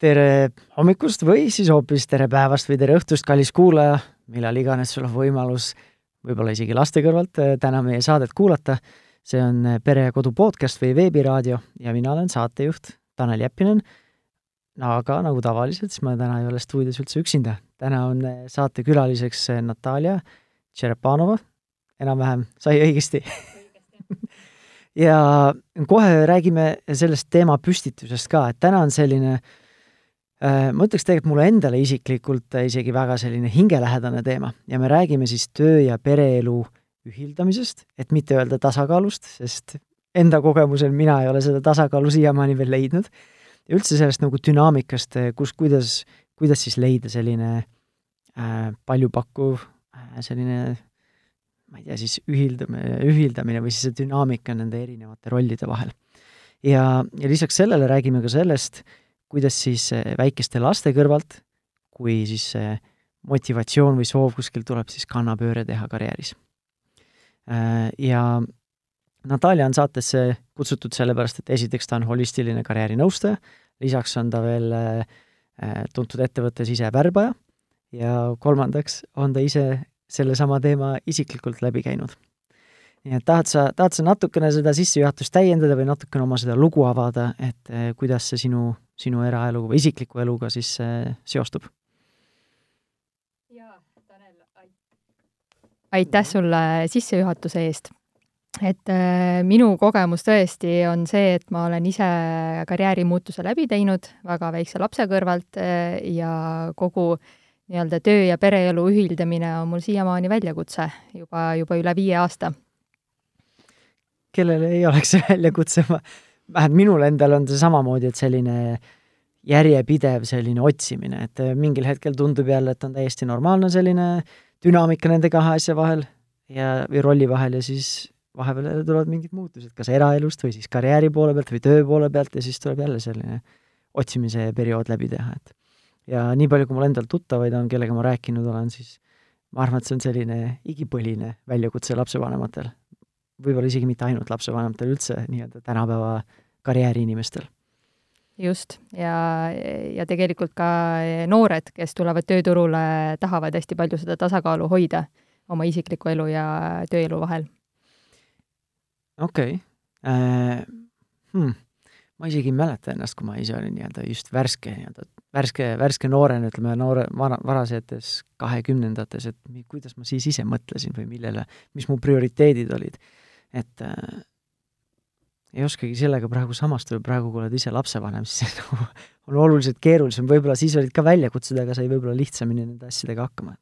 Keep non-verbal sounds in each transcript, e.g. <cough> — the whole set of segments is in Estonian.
tere hommikust või siis hoopis tere päevast või tere õhtust, kallis kuulaja, millal iganes sul on võimalus võib-olla isegi laste kõrvalt äh, täna meie saadet kuulata. see on äh, Pere ja Kodu podcast või veebiraadio ja mina olen saatejuht Tanel Jeppinen. aga nagu tavaliselt, siis ma täna ei ole stuudios üldse üksinda. täna on äh, saatekülaliseks Natalja Tšerepanova, enam-vähem, sai õigesti <laughs> ja kohe räägime sellest teemapüstitusest ka, et täna on selline Äh, ma ütleks tegelikult mulle endale isiklikult isegi väga selline hingelähedane teema ja me räägime siis töö- ja pereelu ühildamisest, et mitte öelda tasakaalust, sest enda kogemusel mina ei ole seda tasakaalu siiamaani veel leidnud, ja üldse sellest nagu dünaamikast, kus, kuidas, kuidas siis leida selline äh, paljupakkuv äh, selline ma ei tea, siis ühildamine, ühildamine või siis see dünaamika nende erinevate rollide vahel. ja, ja lisaks sellele räägime ka sellest, kuidas siis eh, väikeste laste kõrvalt, kui siis see motivatsioon või soov kuskil tuleb, siis kannapööre teha karjääris. Äh, ja Natalja on saatesse kutsutud sellepärast, et esiteks ta on holistiline karjäärinõustaja, lisaks on ta veel äh, tuntud ettevõttes ise värbaja ja kolmandaks on ta ise sellesama teema isiklikult läbi käinud nii et tahad sa, tahad sa natukene seda sissejuhatust täiendada või natukene oma seda lugu avada, et eh, kuidas see sinu, sinu eraelu või isikliku eluga siis eh, seostub? jaa, Tanel, aitäh sulle sissejuhatuse eest! et äh, minu kogemus tõesti on see, et ma olen ise karjäärimuutuse läbi teinud väga väikse lapse kõrvalt äh, ja kogu nii-öelda töö ja pereelu ühildamine on mul siiamaani väljakutse juba, juba üle viie aasta kellel ei oleks see väljakutse, ma, vähemalt minul endal on see samamoodi, et selline järjepidev selline otsimine, et äh, mingil hetkel tundub jälle, et on täiesti normaalne selline dünaamika nende kahe asja vahel ja, või rolli vahel ja siis vahepeal jälle tulevad mingid muutused, kas eraelust või siis karjääri poole pealt või töö poole pealt ja siis tuleb jälle selline otsimise periood läbi teha, et. Ja nii palju, kui mul endal tuttavaid on, kellega ma rääkinud olen, siis ma arvan, et see on selline igipõline väljakutse lapsevanematel. Võib-olla isegi mitte ainult lapsevanematel, üldse nii-öelda tänapäeva karjääriinimestel. just, ja, ja tegelikult ka noored, kes tulevad tööturule, tahavad hästi palju seda tasakaalu hoida oma isikliku elu ja tööelu vahel. okei okay. äh,. Hmm. ma isegi ei mäleta ennast, kui ma ise olin nii-öelda just värske nii-öelda, värske, värske noorena, ütleme noore, vana, varasetes kahekümnendates, et kuidas ma siis ise mõtlesin või millele, mis mu prioriteedid olid et äh, ei oskagi sellega praegu samastuda, praegu kui oled ise lapsevanem, siis <laughs> nagu on oluliselt keerulisem, võib-olla siis olid ka väljakutsed, aga sai võib-olla lihtsamini nende asjadega hakkama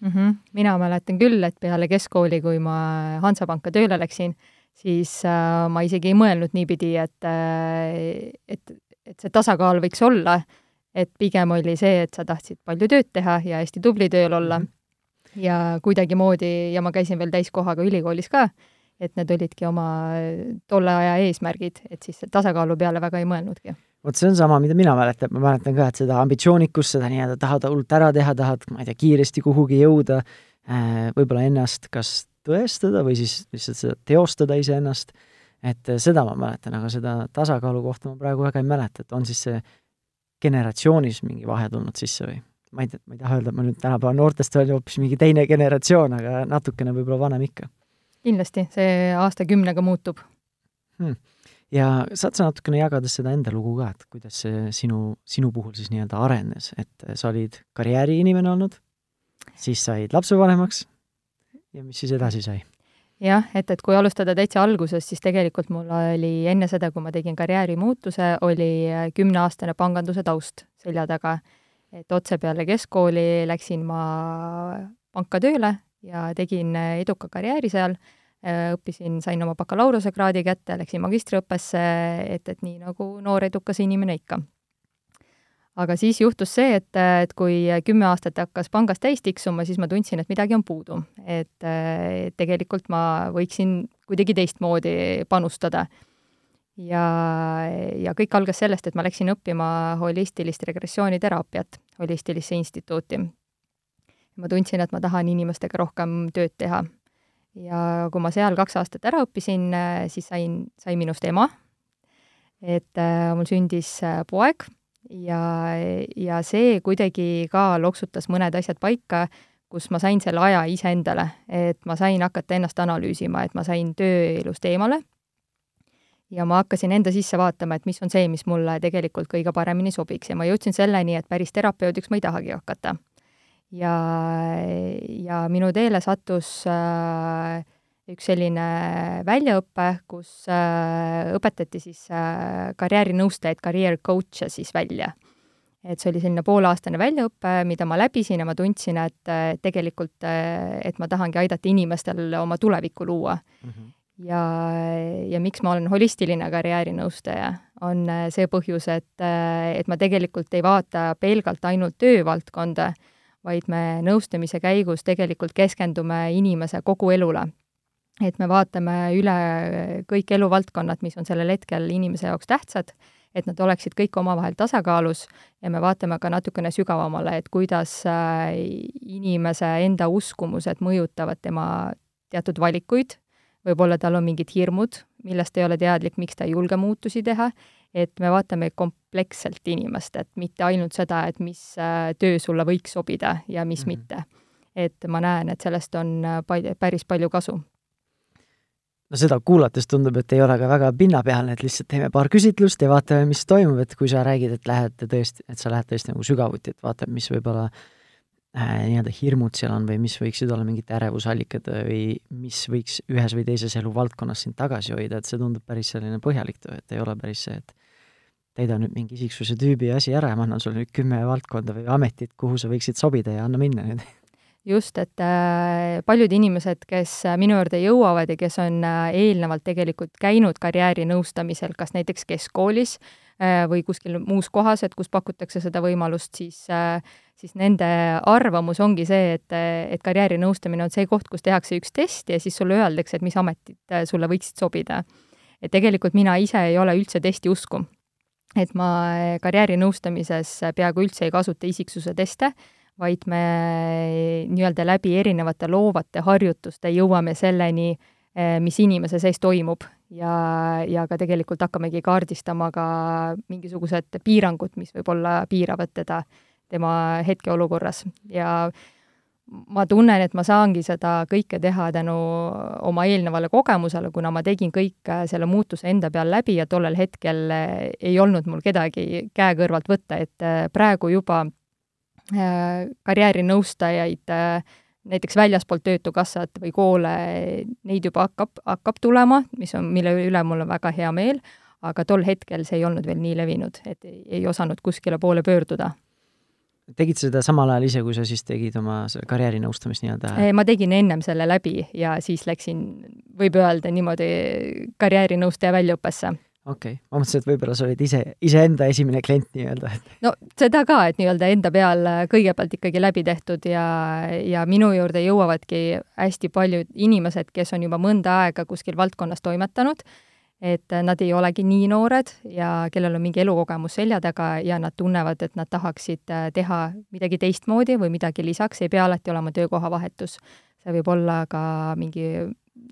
mm. -hmm. mina mäletan küll, et peale keskkooli, kui ma Hansapanka tööle läksin, siis äh, ma isegi ei mõelnud niipidi, et äh,, et, et see tasakaal võiks olla, et pigem oli see, et sa tahtsid palju tööd teha ja hästi tubli tööl olla mm. -hmm. ja kuidagimoodi, ja ma käisin veel täiskohaga ülikoolis ka, et need olidki oma tolle aja eesmärgid, et siis tasakaalu peale väga ei mõelnudki. vot see on sama, mida mina mäletan, ma mäletan ka, et seda ambitsioonikust, seda nii-öelda tahad hullult ära teha, tahad, ma ei tea, kiiresti kuhugi jõuda, äh, võib-olla ennast kas tõestada või siis lihtsalt seda teostada iseennast, et seda ma mäletan, aga seda tasakaalu kohta ma praegu väga ei mäleta, et on siis see generatsioonis mingi vahe tulnud sisse või? ma ei tea, ma ei taha öelda, et ma nüüd tänapäeva noortest olen hoopis mingi teine generatsioon, aga natukene võib-olla vanem ikka kindlasti, see aastakümnega muutub hmm.. ja saad sa natukene jagada seda enda lugu ka, et kuidas see sinu, sinu puhul siis nii-öelda arenes, et sa olid karjääriinimene olnud, siis said lapsevanemaks ja mis siis edasi sai? jah, et, et kui alustada täitsa algusest, siis tegelikult mul oli enne seda, kui ma tegin karjäärimuutuse, oli kümneaastane panganduse taust selja taga. et otse peale keskkooli läksin ma panka tööle ja tegin eduka karjääri seal, õppisin, sain oma bakalaureusekraadi kätte, läksin magistriõppesse, et, et nii nagu noor edukas inimene ikka. aga siis juhtus see, et, et kui kümme aastat hakkas pangas täis tiksuma, siis ma tundsin, et midagi on puudu. et tegelikult ma võiksin kuidagi teistmoodi panustada ja, ja kõik algas sellest, et ma läksin õppima holistilist regressiooniteraapiat holistilisse instituuti ma tundsin, et ma tahan inimestega rohkem tööd teha. Ja kui ma seal kaks aastat ära õppisin, siis sain, sai minust ema, et äh, mul sündis äh, poeg ja, ja see kuidagi ka loksutas mõned asjad paika, kus ma sain selle aja iseendale, et ma sain hakata ennast analüüsima, et ma sain tööelust eemale. Ja ma hakkasin enda sisse vaatama, et mis on see, mis mulle tegelikult kõige paremini sobiks. Ja ma jõudsin selleni, et päris terapeudiks ma ei tahagi hakata. Ja, ja minu teele sattus äh, üks selline väljaõpe, kus äh, õpetati siis äh, karjäärinõustajaid, career coach'e siis välja. et see oli selline pooleaastane väljaõpe, mida ma läbisin ja ma tundsin, et tegelikult, et ma tahangi aidata inimestel oma tulevikku luua mm. -hmm ja, ja miks ma olen holistiline karjäärinõustaja, on see põhjus, et, et ma tegelikult ei vaata pelgalt ainult töövaldkonda, vaid me nõustamise käigus tegelikult keskendume inimese kogu elule. Et me vaatame üle kõik eluvaldkonnad, mis on sellel hetkel inimese jaoks tähtsad, et nad oleksid kõik omavahel tasakaalus ja me vaatame ka natukene sügavamale, et kuidas äh, inimese enda uskumused mõjutavad tema teatud valikuid, võib-olla tal on mingid hirmud, millest ei ole teadlik, miks ta ei julge muutusi teha, et me vaatame kompleksselt inimest, et mitte ainult seda, et mis äh, töö sulle võiks sobida ja mis mm -hmm. mitte. et ma näen, et sellest on äh, pal-, päris palju kasu no seda kuulates tundub, et ei ole ka väga pinnapealne, et lihtsalt teeme paar küsitlust ja vaatame, mis toimub, et kui sa räägid, et lähed tõesti, et sa lähed tõesti nagu sügavuti, et vaatad, mis võib-olla äh, nii-öelda hirmud seal on või mis võiksid olla mingid ärevusallikad või mis võiks ühes või teises eluvaldkonnas sind tagasi hoida, et see tundub päris selline põhjalik töö, et ei ole päris see, et täida nüüd mingi isiksuse tüübi asi ära ja ma annan sulle nüüd kümme valdkonda või ametit, kuhu sa võiksid sobida ja anna minna nüüd. Just, et äh, paljud inimesed, kes äh, minu juurde jõuavad ja kes on äh, eelnevalt tegelikult käinud karjäärinõustamisel, kas näiteks keskkoolis või kuskil muus kohas, et kus pakutakse seda võimalust, siis, siis nende arvamus ongi see, et, et karjäärinõustamine on see koht, kus tehakse üks test ja siis sulle öeldakse, et mis ametid sulle võiksid sobida. et tegelikult mina ise ei ole üldse testi usku. et ma karjäärinõustamises peaaegu üldse ei kasuta isiksuse teste vaid me nii-öelda läbi erinevate loovate harjutuste jõuame selleni, mis inimese sees toimub ja, ja ka tegelikult hakkamegi kaardistama ka mingisugused piirangud, mis võib-olla piiravad teda tema hetkeolukorras ja ma tunnen, et ma saangi seda kõike teha tänu oma eelnevale kogemusele, kuna ma tegin kõik selle muutuse enda peal läbi ja tollel hetkel ei olnud mul kedagi käe kõrvalt võtta, et praegu juba Äh, karjäärinõustajaid äh, näiteks väljaspoolt Töötukassat või koole, neid juba hakkab, hakkab tulema, mis on, mille üle mul on väga hea meel, aga tol hetkel see ei olnud veel nii levinud, et ei, ei osanud kuskile poole pöörduda. Tegid sa seda samal ajal ise, kui sa siis tegid oma karjäärinõustamist nii-öelda? ma tegin ennem selle läbi ja siis läksin, võib öelda niimoodi, karjäärinõustaja väljaõppesse okei okay., ma mõtlesin, et võib-olla sa olid ise, iseenda esimene klient nii-öelda, no seda ka, et nii-öelda enda peal äh, kõigepealt ikkagi läbi tehtud ja, ja minu juurde jõuavadki hästi paljud inimesed, kes on juba mõnda aega kuskil valdkonnas toimetanud, et äh, nad ei olegi nii noored ja kellel on mingi elukogemus selja taga ja nad tunnevad, et nad tahaksid äh, teha midagi teistmoodi või midagi lisaks, ei pea alati olema töökohavahetus. see võib olla ka mingi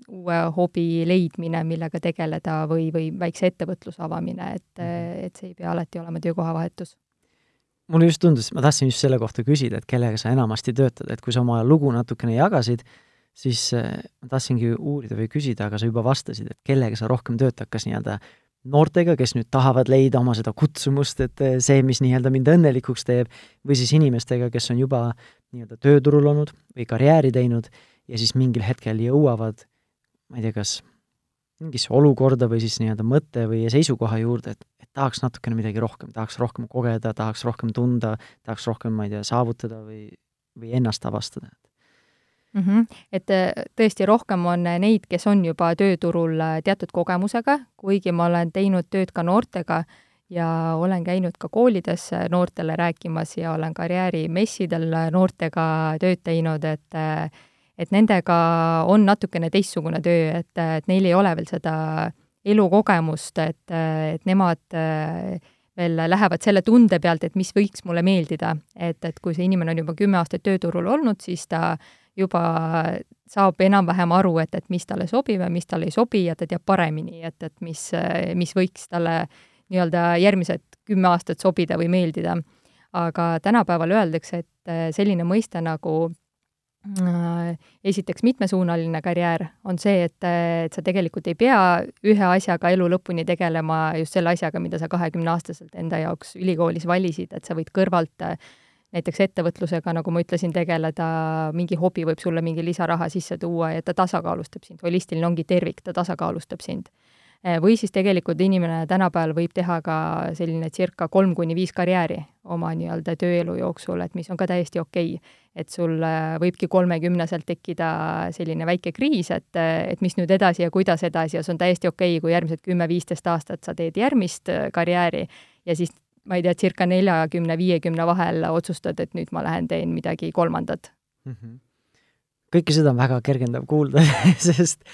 uue hobi leidmine, millega tegeleda või, või väikse ettevõtluse avamine, et, mhm. et see ei pea alati olema töökohavahetus. mulle just tundus, ma tahtsin just selle kohta küsida, et kellega sa enamasti töötad, et kui sa oma lugu natukene jagasid, siis äh, ma tahtsingi uurida või küsida, aga sa juba vastasid, et kellega sa rohkem töötad, kas nii-öelda noortega, kes nüüd tahavad leida oma seda kutsumust, et äh, see, mis nii-öelda mind õnnelikuks teeb, või siis inimestega, kes on juba nii-öelda tööturul olnud või karjääri teinud ja siis mingil hetkel jõuavad ma ei tea, kas mingisse olukorda või siis nii-öelda mõtte või seisukoha juurde, et, et tahaks natukene midagi rohkem, tahaks rohkem kogeda, tahaks rohkem tunda, tahaks rohkem, ma ei tea, saavutada või, või ennast avastada mm. -hmm. Et äh, tõesti, rohkem on neid, kes on juba tööturul äh, teatud kogemusega, kuigi ma olen teinud tööd ka noortega ja olen käinud ka koolides äh, noortele rääkimas ja olen karjäärimessidel noortega tööd teinud, et et nendega on natukene teistsugune töö, et, et neil ei ole veel seda elukogemust, et, et nemad veel lähevad selle tunde pealt, et mis võiks mulle meeldida. et, et kui see inimene on juba kümme aastat tööturul olnud, siis ta juba saab enam-vähem aru, et, et mis talle sobib ja mis talle ei sobi ja ta teab paremini, et, et mis, mis võiks talle nii-öelda järgmised kümme aastat sobida või meeldida. aga tänapäeval öeldakse, et selline mõiste nagu Äh, esiteks mitmesuunaline karjäär on see, et, et sa tegelikult ei pea ühe asjaga elu lõpuni tegelema just selle asjaga, mida sa kahekümneaastaselt enda jaoks ülikoolis valisid, et sa võid kõrvalt äh, näiteks ettevõtlusega, nagu ma ütlesin, tegeleda, mingi hobi võib sulle mingi lisaraha sisse tuua ja ta tasakaalustab sind, holistiline ongi tervik, ta tasakaalustab sind. Või siis tegelikult inimene tänapäeval võib teha ka selline circa kolm kuni viis karjääri oma nii-öelda tööelu jooksul, et mis on ka täiesti okei. Okay.. et sul eh, võibki kolmekümneselt tekkida selline väike kriis, et, et mis nüüd edasi ja kuidas edasi ja see on täiesti okei okay,, kui järgmised kümme-viisteist aastat sa teed järgmist eh, karjääri ja siis ma ei tea, circa neljakümne, viiekümne vahel otsustad, et nüüd ma lähen teen midagi kolmandat mm. -hmm. kõike seda on väga kergendav kuulda <laughs> sest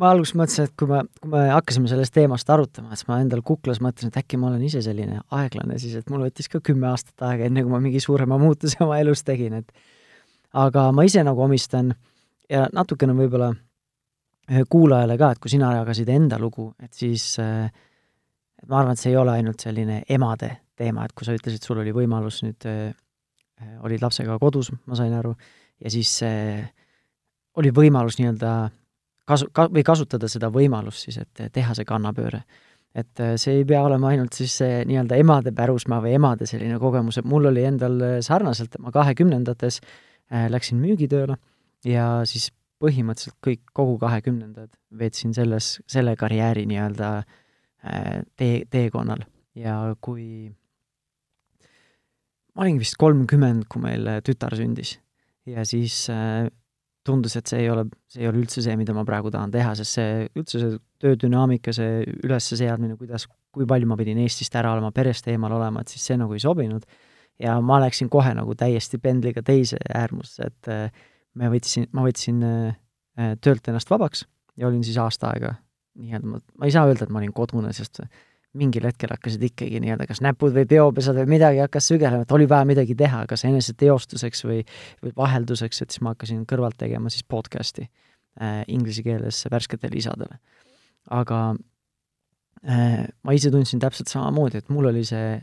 ma alguses mõtlesin, et kui me, kui me hakkasime sellest teemast arutama, siis ma endal kuklas mõtlesin, et äkki ma olen ise selline aeglane siis, et mul võttis ka kümme aastat aega, enne kui ma mingi suurema muutuse oma elus tegin, et aga ma ise nagu omistan ja natukene võib-olla kuulajale ka, et kui sina jagasid enda lugu, et siis et ma arvan, et see ei ole ainult selline emade teema, et kui sa ütlesid, sul oli võimalus nüüd, olid lapsega kodus, ma sain aru, ja siis oli võimalus nii-öelda kasu, ka-, või kasutada seda võimalust siis, et teha see kannapööre. et äh, see ei pea olema ainult siis see nii-öelda emade pärusmaa või emade selline kogemus, et mul oli endal äh, sarnaselt, ma kahekümnendates äh, läksin müügitööle ja siis põhimõtteliselt kõik, kogu kahekümnendad veetsin selles, selle karjääri nii-öelda tee, teekonnal ja kui ma olin vist kolmkümmend, kui meil tütar sündis ja siis tundus, et see ei ole, see ei ole üldse see, mida ma praegu tahan teha, sest see, üldse see töödünaamika, see ülesseadmine, kuidas, kui palju ma pidin Eestist ära olema, perest eemal olema, et siis see nagu ei sobinud. ja ma läksin kohe nagu täiesti pendliga teise äärmusse, et äh, me võtsin, ma võtsin äh, töölt ennast vabaks ja olin siis aasta aega nii-öelda, ma ei saa öelda, et ma olin kodune, sest mingil hetkel hakkasid ikkagi nii-öelda kas näpud või peopesad või midagi hakkas sügelema, et oli vaja midagi teha, kas eneseteostuseks või, või vahelduseks, et siis ma hakkasin kõrvalt tegema siis podcast'i äh, inglise keeles värsketele isadele. aga äh, ma ise tundsin täpselt samamoodi, et mul oli see,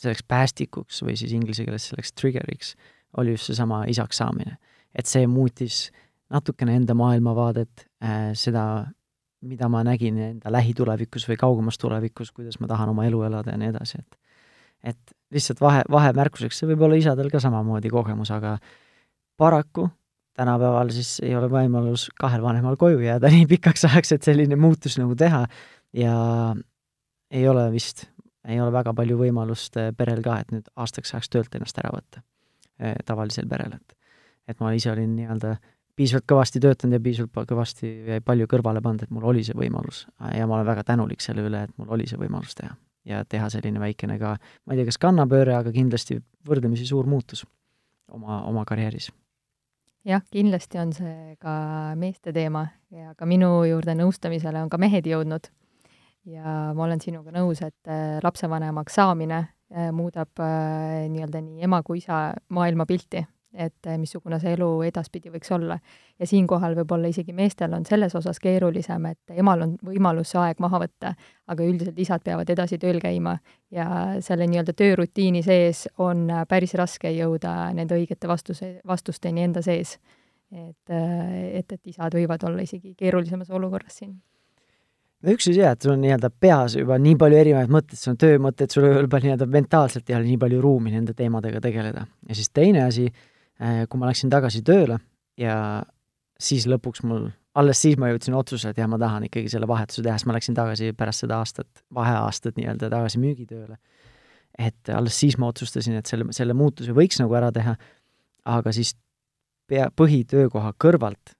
selleks päästikuks või siis inglise keeles selleks trigger'iks oli just seesama isaks saamine. et see muutis natukene enda maailmavaadet äh,, seda mida ma nägin enda lähitulevikus või kaugemas tulevikus, kuidas ma tahan oma elu elada ja nii edasi, et et lihtsalt vahe, vahemärkuseks, see võib olla isadel ka samamoodi kogemus, aga paraku tänapäeval siis ei ole võimalus kahel vanemal koju jääda <laughs> nii pikaks ajaks, et selline muutus nagu teha ja ei ole vist, ei ole väga palju võimalust eh, perel ka, et nüüd aastaks ajaks töölt ennast ära võtta, eh, tavalisel perel, et et ma ise olin nii-öelda piisavalt kõvasti töötanud ja piisavalt kõvasti ja palju kõrvale pannud, et mul oli see võimalus. ja ma olen väga tänulik selle üle, et mul oli see võimalus teha. ja teha selline väikene ka, ma ei tea, kas kannapööre, aga kindlasti võrdlemisi suur muutus oma, oma karjääris. jah, kindlasti on see ka meeste teema ja ka minu juurde nõustamisele on ka mehed jõudnud. ja ma olen sinuga nõus, et äh, lapsevanemaks saamine äh, muudab äh, nii-öelda nii ema kui isa maailmapilti et eh, missugune see elu edaspidi võiks olla. ja siinkohal võib-olla isegi meestel on selles osas keerulisem, et emal on võimalus see aeg maha võtta, aga üldiselt isad peavad edasi tööl käima ja selle nii-öelda töörutiini sees on äh, päris raske jõuda nende õigete vastuse, vastusteni enda sees. et, äh, et, et isad võivad olla isegi keerulisemas olukorras siin no üks asi jah, et sul on nii-öelda peas juba nii palju erinevaid mõtteid, sul on töömõtted, sul juba nii-öelda mentaalselt ei ole nii palju ruumi nende teemadega tegeleda. ja siis teine asi, kui ma läksin tagasi tööle ja siis lõpuks mul, alles siis ma jõudsin otsusele, et jah, ma tahan ikkagi selle vahetuse teha, siis ma läksin tagasi pärast seda aastat, vaheaastat nii-öelda tagasi müügitööle. et alles siis ma otsustasin, et selle, selle muutuse võiks nagu ära teha, aga siis pea, põhitöökoha kõrvalt,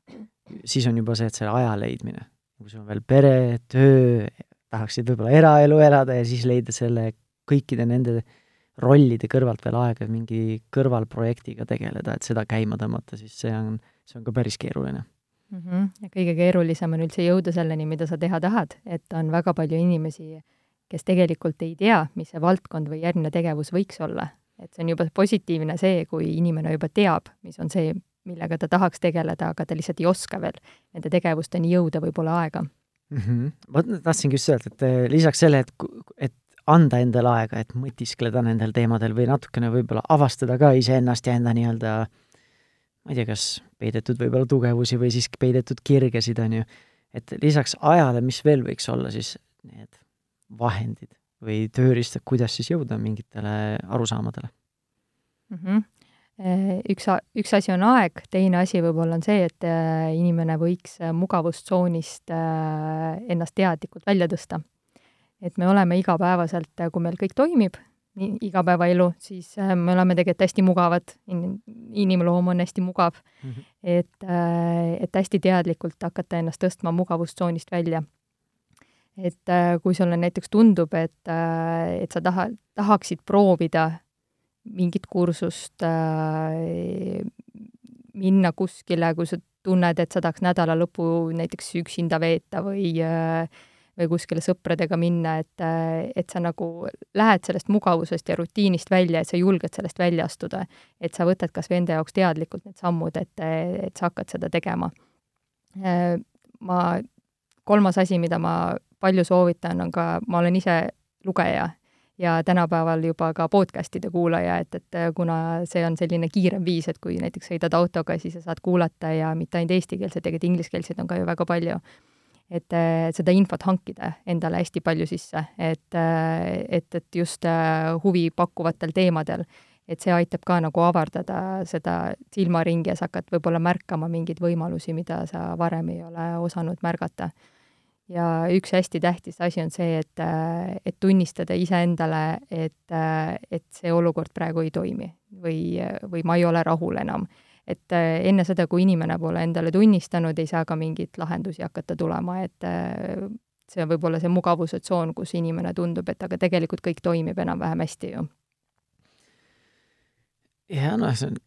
siis on juba see, et selle aja leidmine. kui sul on veel pere, töö, tahaksid võib-olla eraelu elada ja siis leida selle kõikide nende äh, rollide kõrvalt veel aega mingi kõrvalprojektiga tegeleda, et seda käima tõmmata, siis see on, see on ka päris keeruline mm. -hmm. ja kõige keerulisem on üldse jõuda selleni, mida sa teha tahad, et on väga palju inimesi, kes tegelikult ei tea, mis see valdkond või järgmine tegevus võiks olla. et see on juba positiivne see, kui inimene juba teab, mis on see, millega ta tahaks tegeleda, aga ta lihtsalt ei oska veel nende tegevusteni jõuda, võib-olla aega mm. -hmm. ma tahtsingi just öelda, et eh, lisaks selle, et, et anda endale aega, et mõtiskleda nendel teemadel või natukene võib-olla avastada ka iseennast ja enda nii-öelda ma ei tea, kas peidetud võib-olla tugevusi või siiski peidetud kirgesid, on ju, et lisaks ajale, mis veel võiks olla siis need vahendid või tööriistad, kuidas siis jõuda mingitele arusaamadele mm? -hmm. Üks, üks asi on aeg, teine asi võib-olla on see, et äh, inimene võiks äh, mugavustsoonist ennast teadlikult välja tõsta. Et me oleme igapäevaselt, kui meil kõik toimib, igapäevaelu, siis me oleme tegelikult hästi mugavad in,, inimloom on hästi mugav mm, -hmm. et, et hästi teadlikult hakata ennast tõstma mugavustsoonist välja et äh, kui sulle näiteks tundub, et, äh, et sa taha, tahaksid proovida mingit kursust, äh, minna kuskile, kui sa tunned, et sa tahaks nädala lõpu näiteks üksinda veeta või või kuskile sõpradega minna, et, et sa nagu lähed sellest mugavusest ja rutiinist välja, et sa julged sellest välja astuda. et sa võtad kas või enda jaoks teadlikult need sammud, et, et sa hakkad seda tegema. ma, kolmas asi, mida ma palju soovitan, on ka, ma olen ise lugeja ja tänapäeval juba ka podcast'ide kuulaja, et, et kuna see on selline kiirem viis, et kui näiteks sõidad autoga, siis sa saad kuulata ja mitte ainult eestikeelseid, tegelikult ingliskeelseid on ka ju väga palju. Et seda infot hankida endale hästi palju sisse, et, et, et just huvi pakkuvatel teemadel, et see aitab ka nagu avardada seda silmaringi ja sa hakkad võib-olla märkama mingeid võimalusi, mida sa varem ei ole osanud märgata ja üks hästi tähtis asi on see, et, et tunnistada iseendale, et, et see olukord praegu ei toimi või, või ma ei ole rahul enam. Et enne seda, kui inimene pole endale tunnistanud, ei saa ka mingeid lahendusi hakata tulema, et see on võib-olla see mugavuse tsoon, kus inimene tundub, et aga tegelikult kõik toimib enam-vähem hästi ju. jah, noh, see on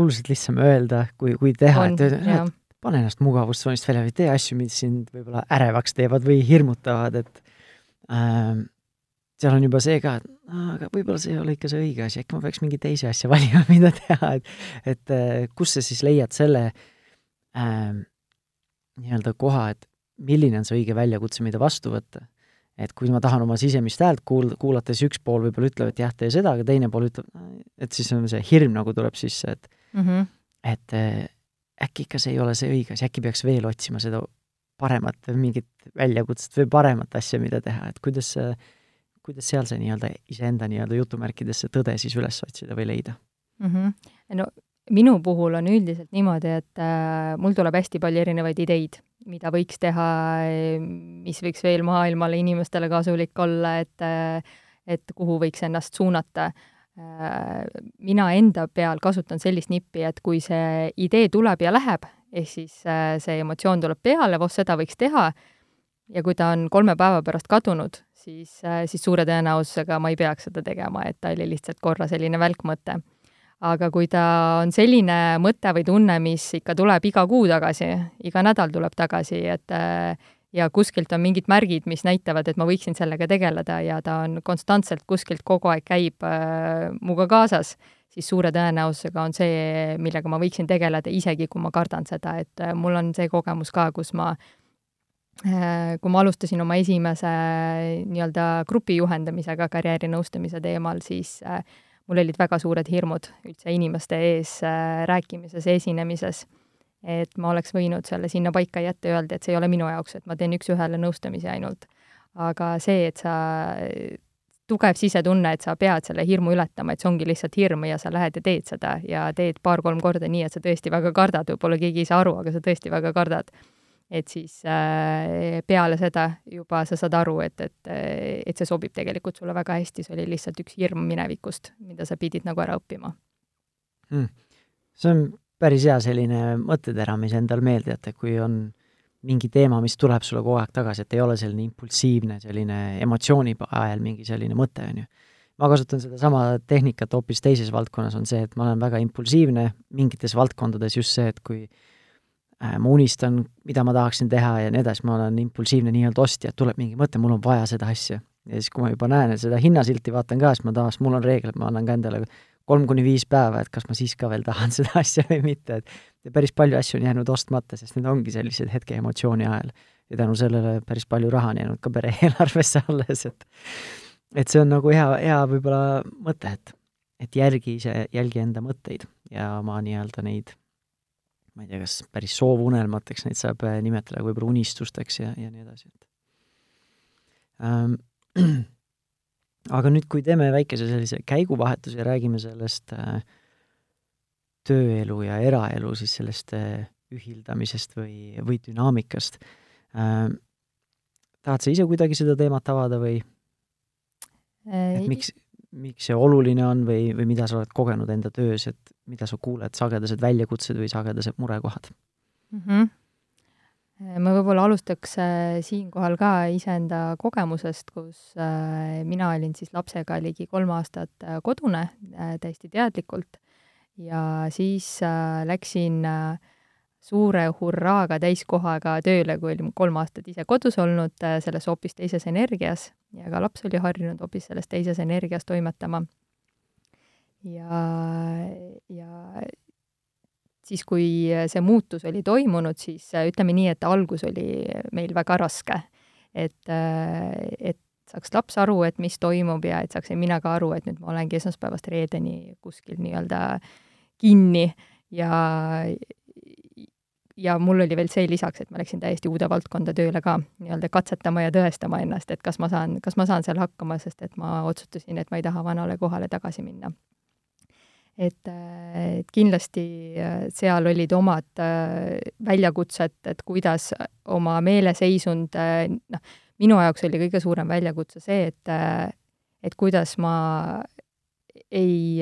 oluliselt lihtsam öelda, kui, kui teha, et, et pane ennast mugavustsoonist välja või tee asju, mis sind võib-olla ärevaks teevad või hirmutavad, et ähm, seal on juba see ka, et aga võib-olla see ei ole ikka see õige asi, äkki ma peaks mingi teise asja <laughs> valima, mida teha, et et äh, kus sa siis leiad selle ähm, nii-öelda koha, et milline on see õige väljakutse, mida vastu võtta. et kui ma tahan oma sisemist häält kuul-, kuulata, siis üks pool võib-olla ütleb, et jah, tee seda, aga teine pool ütleb, et siis on see hirm nagu tuleb sisse, et mm -hmm. et äh, äkki ikka see ei ole see õige asi, äkki peaks veel otsima seda paremat või mingit väljakutset või paremat asja, mida teha, et kuidas see, kuidas seal see nii-öelda iseenda nii-öelda jutumärkides see tõde siis üles otsida või leida mm? -hmm. no minu puhul on üldiselt niimoodi, et äh, mul tuleb hästi palju erinevaid ideid, mida võiks teha, mis võiks veel maailmale, inimestele kasulik olla, et äh, et kuhu võiks ennast suunata Äh, mina enda peal kasutan sellist nippi, et kui see idee tuleb ja läheb, ehk siis äh, see emotsioon tuleb peale, voh, seda võiks teha, ja kui ta on kolme päeva pärast kadunud, siis, äh, siis suure tõenäosusega ma ei peaks seda tegema, et ta oli lihtsalt korra selline välkmõte. aga kui ta on selline mõte või tunne, mis ikka tuleb iga kuu tagasi, iga nädal tuleb tagasi, et ja kuskilt on mingid märgid, mis näitavad, et ma võiksin sellega tegeleda ja ta on konstantselt kuskilt kogu aeg käib äh, minuga kaasas, siis suure tõenäosusega on see, millega ma võiksin tegeleda, isegi kui ma kardan seda, et äh, mul on see kogemus ka, kus ma äh, kui ma alustasin oma esimese nii-öelda grupi juhendamisega karjäärinõustamise teemal, siis äh, mul olid väga suured hirmud üldse inimeste ees äh, rääkimises, esinemises et ma oleks võinud selle sinna paika jätta ja öelda, et see ei ole minu jaoks, et ma teen üks-ühele nõustamisi ainult. aga see, et sa, tugev sisetunne, et sa pead selle hirmu ületama, et see ongi lihtsalt hirm ja sa lähed ja teed seda ja teed paar-kolm korda nii, et sa tõesti väga kardad, võib-olla keegi ei saa aru, aga sa tõesti väga kardad. Et siis äh, peale seda juba sa saad aru, et, et, et see sobib tegelikult sulle väga hästi, see oli lihtsalt üks hirm minevikust, mida sa pidid nagu ära õppima. Hmm.. see on päris hea selline mõttetera, mis endal meelde jätta, kui on mingi teema, mis tuleb sulle kogu aeg tagasi, et ei ole selline impulsiivne, selline emotsiooni ajal mingi selline mõte, on ju. ma kasutan sedasama tehnikat hoopis teises valdkonnas, on see, et ma olen väga impulsiivne. Mingites valdkondades, just see, et kui äh, ma unistan, mida ma tahaksin teha ja nii edasi, ma olen impulsiivne nii-öelda ostja, et tuleb mingi mõte, mul on vaja seda asja. ja siis, kui ma juba näen, seda hinnasilti vaatan ka, siis ma taas, mul on reegel, et ma annan ka endale kolm kuni viis päeva, et kas ma siis ka veel tahan <laughs> seda asja või mitte, et päris palju asju on jäänud ostmata, sest need ongi sellised hetke emotsiooni ajal. ja tänu sellele päris palju raha on jäänud ka pere <laughs> eelarvesse alles, et et see on nagu hea, hea võib-olla mõte, et, et jälgi ise, jälgi enda mõtteid ja oma nii-öelda neid ma ei tea, kas päris soovunelmateks neid saab äh, nimetada, võib-olla unistusteks ja, ja nii edasi, et ähm, <clears throat> aga nüüd, kui teeme väikese sellise käiguvahetuse ja räägime sellest äh, tööelu ja eraelu, siis sellest äh, ühildamisest või, või dünaamikast äh,, tahad sa ise kuidagi seda teemat avada või? Et miks, miks see oluline on või, või mida sa oled kogenud enda töös, et mida sa kuuled, sagedased väljakutsed või sagedased murekohad mm? -hmm. ma võib-olla alustaks äh, siinkohal ka iseenda kogemusest, kus äh, mina olin siis lapsega ligi kolm aastat äh, kodune täiesti teadlikult ja siis läksin suure hurraaga täiskohaga tööle, kui olin kolm aastat ise kodus olnud, selles hoopis teises energias ja ka laps oli harjunud hoopis selles teises energias toimetama. ja, ja siis, kui see muutus oli toimunud, siis ütleme nii, et algus oli meil väga raske. et, et saaks laps aru, et mis toimub ja et saaksin mina ka aru, et nüüd ma olengi esmaspäevast reedeni kuskil nii-öelda kinni ja, ja mul oli veel see lisaks, et ma läksin täiesti uude valdkonda tööle ka nii-öelda katsetama ja tõestama ennast, et kas ma saan, kas ma saan seal hakkama, sest et ma otsustasin, et ma ei taha vanale kohale tagasi minna. et, et kindlasti äh, seal olid omad äh, väljakutsed, et kuidas oma meeleseisund, äh, noh, minu jaoks oli kõige suurem väljakutse see, et, et kuidas ma ei,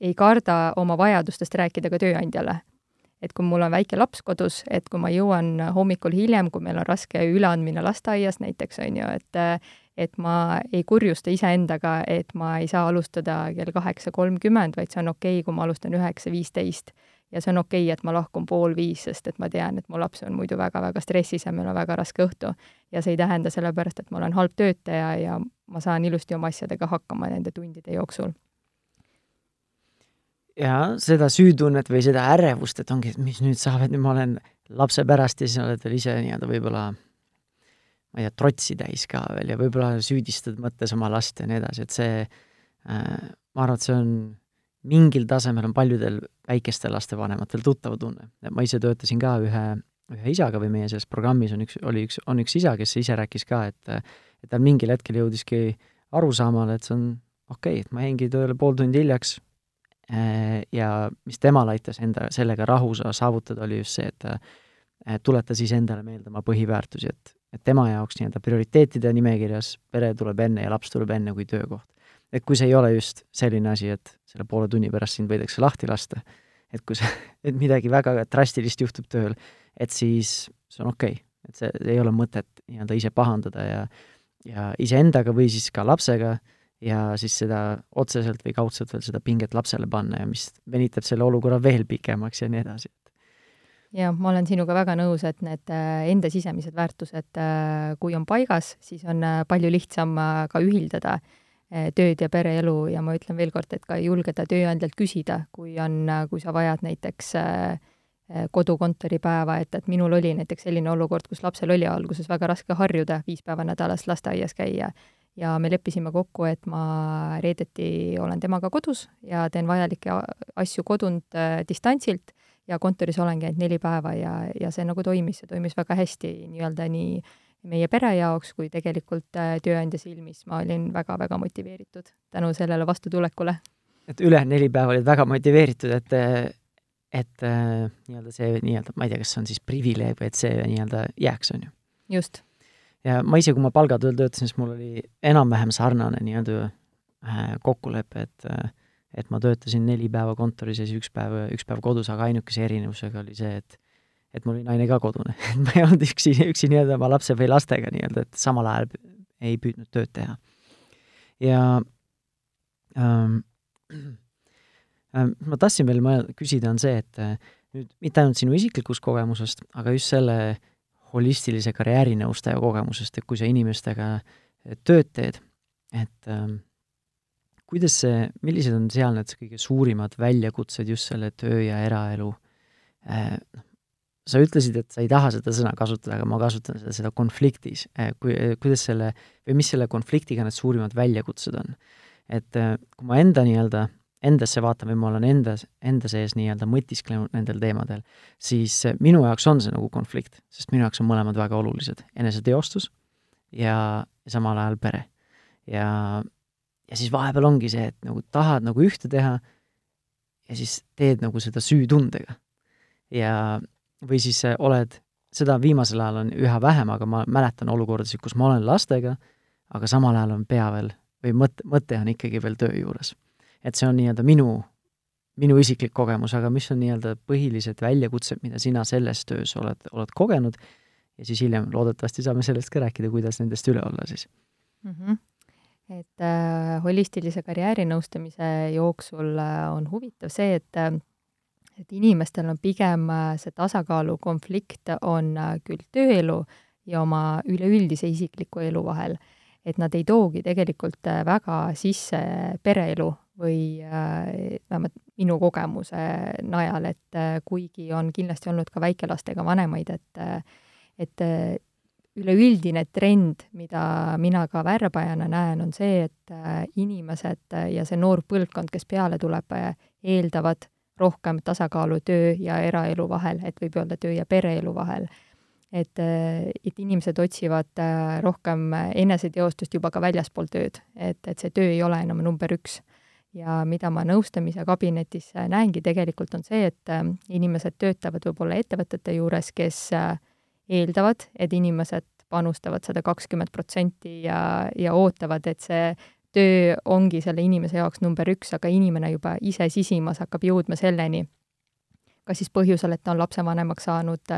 ei karda oma vajadustest rääkida ka tööandjale et kui mul on väike laps kodus, et kui ma jõuan hommikul hiljem, kui meil on raske üleandmine lasteaias näiteks, on ju, et et ma ei kurjusta iseendaga, et ma ei saa alustada kell kaheksa kolmkümmend, vaid see on okei okay,, kui ma alustan üheksa viisteist. ja see on okei okay,, et ma lahkun pool viis, sest et ma tean, et mu laps on muidu väga-väga stressis ja meil on väga raske õhtu. ja see ei tähenda sellepärast, et ma olen halb töötaja ja ma saan ilusti oma asjadega hakkama nende tundide jooksul ja seda süütunnet või seda ärevust, et ongi, et mis nüüd saab, et nüüd ma olen lapse pärast ja siis oled veel ise nii-öelda võib-olla ma ei tea, trotsi täis ka veel ja võib-olla süüdistad mõttes oma last ja nii edasi, et see äh, ma arvan, et see on mingil tasemel on paljudel väikeste laste vanematel tuttav tunne. ma ise töötasin ka ühe, ühe isaga või meie selles programmis on üks, oli üks, on üks isa, kes ise rääkis ka, et et ta mingil hetkel jõudiski arusaamale, et see on okei okay,, et ma jäingi tööle pool tundi hiljaks, ja mis temal aitas enda sellega rahu saavutada, oli just see, et tuletas iseendale meelde oma põhiväärtusi, et, et tema jaoks nii-öelda prioriteetide nimekirjas pere tuleb enne ja laps tuleb enne kui töökoht. et kui see ei ole just selline asi, et selle poole tunni pärast sind võidakse lahti lasta, et kui see, <laughs> et midagi väga drastilist juhtub tööl, et siis see on okei okay., et see ei ole mõtet nii-öelda ise pahandada ja ja iseendaga või siis ka lapsega äh, ja siis seda otseselt või kaudselt veel seda pinget lapsele panna ja mis venitab selle olukorra veel pikemaks ja nii edasi. jah, ma olen sinuga väga nõus, et need äh, enda sisemised väärtused, äh, kui on paigas, siis on äh, palju lihtsam ka ühildada tööd ja pereelu ja ma ütlen veel kord, et ka julgeda tööandjalt küsida, kui on, kui sa vajad näiteks kodukontoripäeva, et, et minul oli näiteks selline olukord, kus lapsel oli alguses väga raske harjuda viis päeva nädalas lasteaias käia ja me leppisime kokku, et ma reedeti olen temaga kodus ja teen vajalikke asju kodunt äh, distantsilt ja kontoris olengi ainult neli päeva ja, ja see nagu toimis, see toimis väga hästi nii-öelda nii meie pere jaoks kui tegelikult äh, tööandja silmis ma olin väga-väga motiveeritud tänu sellele vastutulekule. et ülejäänud neli päeva olid väga motiveeritud, et et äh, nii-öelda see nii-öelda, ma ei tea, kas see on siis privileeg või et see nii-öelda jääks, on ju? just ja ma ise, kui ma palgatööl töötasin, siis mul oli enam-vähem sarnane nii-öelda äh, kokkulepe, et äh, et ma töötasin neli päeva kontoris ja siis üks päev, üks päev kodus, aga ainukese erinevusega oli see, et et mul oli naine ka kodune <laughs> et ma ei olnud üksi, üksi nii-öelda oma lapse või lastega nii-öelda, et samal ajal ei püüdnud tööd teha. ja ähm, <clears throat> ähm, ma tahtsin veel mõelda, küsida, on see, et äh, nüüd mitte ainult sinu isiklikust kogemusest, aga just selle äh, holistilise karjäärinõustaja kogemusest, et kui sa inimestega eh, tööd teed, et ähm, kuidas see, millised on seal need kõige suurimad väljakutsed just selle töö ja eraelu äh, sa ütlesid, et sa ei taha seda sõna kasutada, aga ma kasutan seda, seda konfliktis, kui, kuidas selle, või mis selle konfliktiga need suurimad väljakutsed on. et kui ma enda nii-öelda, endasse vaatan või ma olen endas, enda sees nii-öelda mõtisklenud nendel teemadel, siis minu jaoks on see nagu konflikt, sest minu jaoks on mõlemad väga olulised, eneseteostus ja, ja samal ajal pere. ja, ja siis vahepeal ongi see, et nagu tahad nagu ühte teha ja siis teed nagu seda süütundega. ja või siis äh, oled, seda viimasel ajal on üha vähem, aga ma mäletan olukordasid, kus ma olen lastega, aga samal ajal on pea veel, või mõte, mõte on ikkagi veel töö juures. Et see on nii-öelda minu, minu isiklik kogemus, aga mis on nii-öelda põhilised väljakutsed, mida sina selles töös oled, oled kogenud, ja siis hiljem loodetavasti saame sellest ka rääkida, kuidas nendest üle olla siis mm. -hmm et äh, holistilise karjäärinõustamise jooksul äh, on huvitav see, et äh, et inimestel on pigem äh, see tasakaalu konflikt on äh, küll tööelu ja oma üleüldise isikliku elu vahel. et nad ei toogi tegelikult äh, väga sisse pereelu või vähemalt minu kogemuse najal, et kuigi on kindlasti olnud ka väikelastega vanemaid, et et üleüldine trend, mida mina ka värbajana näen, on see, et inimesed ja see noor põlvkond, kes peale tuleb, eeldavad rohkem tasakaalu töö ja eraelu vahel, et võib öelda töö ja pereelu vahel. et, et inimesed otsivad äh, rohkem eneseteostust juba ka väljaspool tööd, et, et see töö ei ole enam number üks. Ja mida ma nõustamise kabinetis äh, näengi tegelikult, on see, et äh, inimesed töötavad võib-olla ettevõtete juures, kes eeldavad, et inimesed panustavad sada kakskümmend protsenti ja, ja ootavad, et see töö ongi selle inimese jaoks number üks, aga inimene juba ise sisimas hakkab jõudma selleni, kas siis põhjusel, et ta on lapsevanemaks saanud,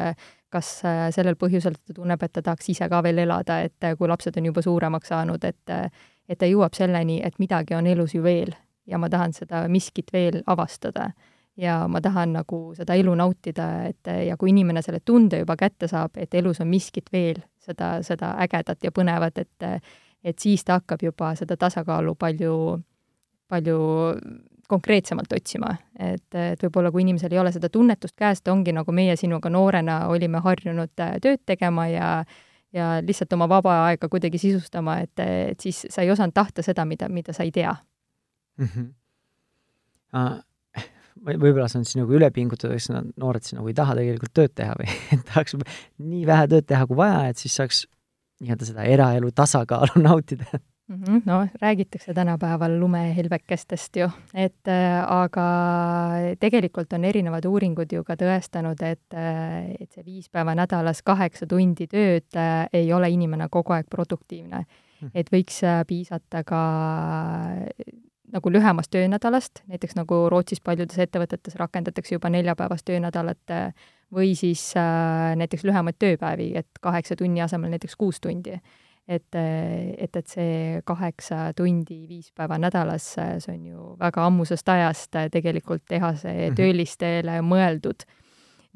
kas äh, sellel põhjusel, et ta tunneb, et ta tahaks ise ka veel elada, et äh, kui lapsed on juba suuremaks saanud, et äh, et ta jõuab selleni, et midagi on elus ju veel ja ma tahan seda miskit veel avastada. ja ma tahan nagu seda elu nautida, et ja kui inimene selle tunde juba kätte saab, et elus on miskit veel, seda, seda ägedat ja põnevat, et et siis ta hakkab juba seda tasakaalu palju, palju konkreetsemalt otsima. et, et võib-olla kui inimesel ei ole seda tunnetust käes, ta ongi nagu meie sinuga noorena olime harjunud äh, tööd tegema ja ja lihtsalt oma vaba aega kuidagi sisustama, et, et siis sa ei osanud tahta seda, mida, mida sa ei tea mm. -hmm. Uh, võib-olla see on siis nagu üle pingutada, sest noored siis nagu ei taha tegelikult tööd teha või <laughs> tahaks nii vähe tööd teha kui vaja, et siis saaks nii-öelda seda eraelu tasakaalu <laughs> nautida mm. -hmm, no räägitakse tänapäeval lumehelbekestest ju, et äh, aga tegelikult on erinevad uuringud ju ka tõestanud, et, äh, et see viis päeva nädalas kaheksa tundi tööd äh, ei ole inimene kogu aeg produktiivne. Mhm. et võiks piisata ka nagu lühemast töönädalast, näiteks nagu Rootsis paljudes ettevõtetes rakendatakse juba neljapäevast töönädalat või siis äh, näiteks lühemaid tööpäevi, et kaheksa tunni asemel näiteks kuus tundi. et, et, et see kaheksa tundi viis päeva nädalas, see on ju väga ammusest ajast tegelikult tehase mm -hmm. töölistele mõeldud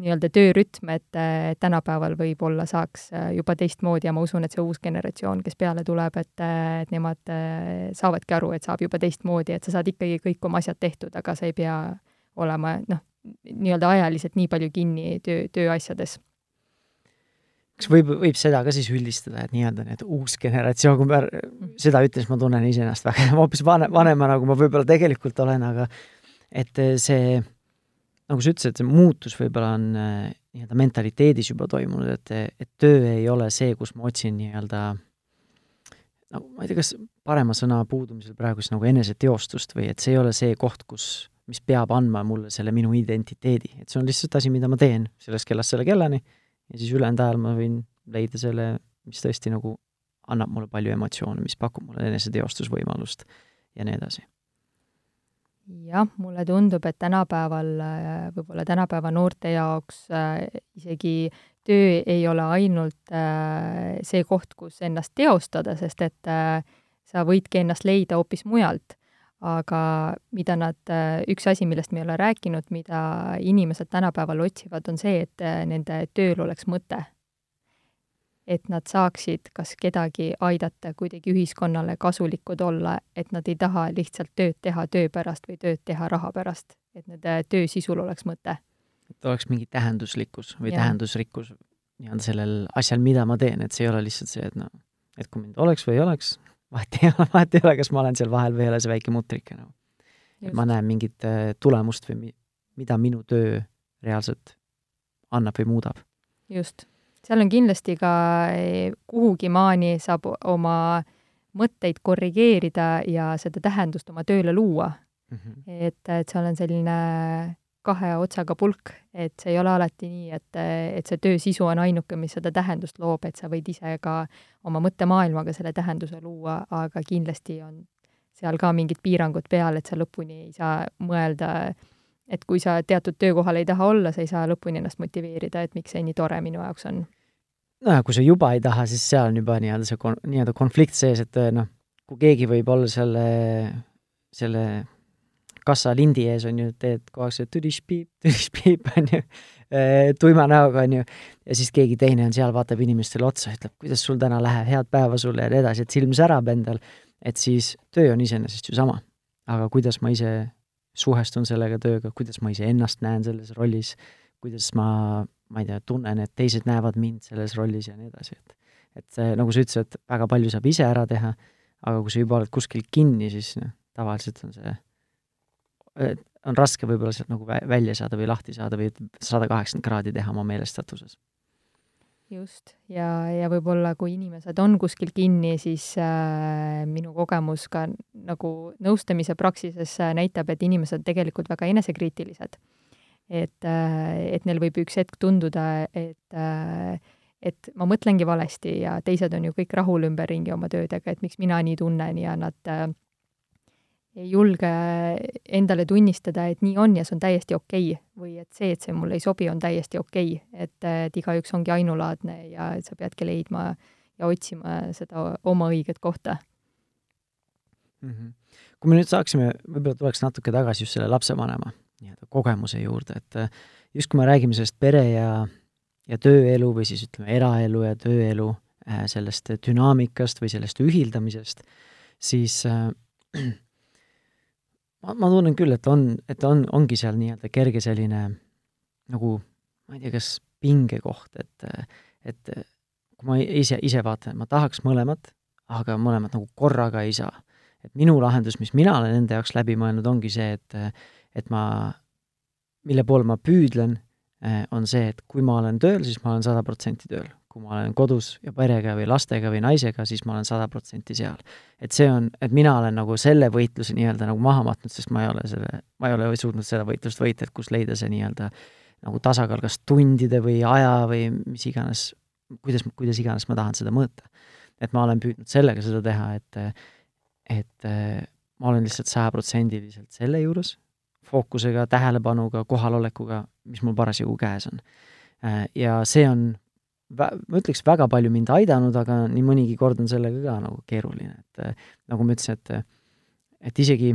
nii-öelda töörütm, et tänapäeval võib-olla saaks juba teistmoodi ja ma usun, et see uus generatsioon, kes peale tuleb, et, et nemad saavadki aru, et saab juba teistmoodi, et sa saad ikkagi kõik oma asjad tehtud, aga sa ei pea olema noh, nii-öelda ajaliselt nii palju kinni töö, tööasjades. kas võib, võib seda ka siis üldistada, et nii-öelda need uus generatsioon, kui ma seda ütlen, siis ma tunnen iseennast väga hoopis vanem, vanemana, kui ma võib-olla tegelikult olen, aga et see, nagu sa ütlesid, see muutus võib-olla on äh, nii-öelda mentaliteedis juba toimunud, et, et töö ei ole see, kus ma otsin nii-öelda no ma ei tea, kas parema sõna puudumisel praegu siis nagu eneseteostust või et see ei ole see koht, kus mis peab andma mulle selle minu identiteedi, et see on lihtsalt asi, mida ma teen sellest kellast selle kellani ja siis ülejäänud ajal ma võin leida selle, mis tõesti nagu annab mulle palju emotsioone, mis pakub mulle eneseteostusvõimalust ja nii edasi. Jah, mulle tundub, et tänapäeval, võib-olla tänapäeva noorte jaoks äh, isegi töö ei ole ainult äh, see koht, kus ennast teostada, sest et äh, sa võidki ennast leida hoopis mujalt aga mida nad, üks asi, millest me ei ole rääkinud, mida inimesed tänapäeval otsivad, on see, et nende tööl oleks mõte. Et nad saaksid kas kedagi aidata, kuidagi ühiskonnale kasulikud olla, et nad ei taha lihtsalt tööd teha töö pärast või tööd teha raha pärast, et nende töö sisul oleks mõte et oleks mingi tähenduslikkus või Jah. tähendusrikkus nii-öelda sellel asjal, mida ma teen, et see ei ole lihtsalt see, et noh, et kui mind oleks või ei oleks, vahet ei ole, <laughs> vahet ei ole, kas ma olen seal vahel või ei ole see väike mutrike nagu. et ma näen mingit äh, tulemust või mi-, mida minu töö reaalselt annab või muudab. just. Seal on kindlasti ka eh, kuhugi maani saab oma mõtteid korrigeerida ja seda tähendust oma tööle luua. Mm -hmm. et, et seal on selline kahe otsaga pulk, et see ei ole alati nii, et, et see töö sisu on ainuke, mis seda tähendust loob, et sa võid ise ka oma mõttemaailmaga selle tähenduse luua, aga kindlasti on seal ka mingid piirangud peal, et sa lõpuni ei saa mõelda, et kui sa teatud töökohal ei taha olla, sa ei saa lõpuni ennast motiveerida, et miks see nii tore minu jaoks on. nojah, kui sa juba ei taha, siis seal on juba nii-öelda see kon-, nii-öelda konflikt sees, et noh, kui keegi võib olla selle, selle kassalindi ees, on ju, teed kogu aeg see tüdiš-piip, tüdiš-piip, on ju, tuima näoga, on ju, ja siis keegi teine on seal, vaatab inimestele otsa, ütleb, kuidas sul täna läheb, head päeva sulle ja nii edasi, et silm särab endal, et siis töö on iseenesest ju sama. aga kuidas ma ise suhestun sellega tööga, kuidas ma iseennast näen selles rollis, kuidas ma, ma ei tea, tunnen, et teised näevad mind selles rollis ja nii edasi, et et nagu sa ütlesid, väga palju saab ise ära teha, aga kui sa juba oled kuskil kinni, siis noh, tavaliselt on see, on raske võib-olla sealt nagu vä-, välja saada või lahti saada või sada kaheksakümmend kraadi teha oma meelestatuses. Just, ja, ja võib-olla kui inimesed on kuskil kinni, siis äh, minu kogemus ka nagu nõustamise praksises äh, näitab, et inimesed tegelikult väga enesekriitilised. et äh,, et neil võib üks hetk tunduda, et äh, et ma mõtlengi valesti ja teised on ju kõik rahul ümberringi oma töödega, et miks mina nii tunnen ja nad äh, ei julge endale tunnistada, et nii on ja see on täiesti okei okay. või et see, et see mulle ei sobi, on täiesti okei okay., et, et igaüks ongi ainulaadne ja et sa peadki leidma ja otsima seda oma õiget kohta mm. -hmm. kui me nüüd saaksime, võib-olla tuleks natuke tagasi just selle lapsevanema nii-öelda kogemuse juurde, et just kui me räägime sellest pere ja ja tööelu või siis ütleme, eraelu ja tööelu, äh, sellest dünaamikast või sellest ühildamisest, siis äh, ma, ma tunnen küll, et on, et on, ongi seal nii-öelda kerge selline nagu ma ei tea, kas pingekoht, et, et kui ma ise, ise vaatan, ma tahaks mõlemat, aga mõlemat nagu korraga ei saa. et minu lahendus, mis mina olen enda jaoks läbi mõelnud, ongi see, et, et ma, mille poole ma püüdlen on see, et kui ma olen tööl, siis ma olen sada protsenti tööl. Kui ma olen kodus ja perega või lastega või naisega, siis ma olen sada protsenti seal. et see on, et mina olen nagu selle võitluse nii-öelda nagu maha matnud, sest ma ei ole selle, ma ei ole suutnud seda võitlust võita, et kus leida see nii-öelda nagu tasakaal kas tundide või aja või mis iganes, kuidas, kuidas iganes ma tahan seda mõõta. et ma olen püüdnud sellega seda teha, et, et ma olen lihtsalt sajaprotsendiliselt selle juures, fookusega, tähelepanuga, kohalolekuga, mis mul parasjagu käes on. Ja see on, ma ütleks, väga palju mind aidanud, aga nii mõnigi kord on sellega ka nagu keeruline, et äh, nagu ma ütlesin, et et isegi,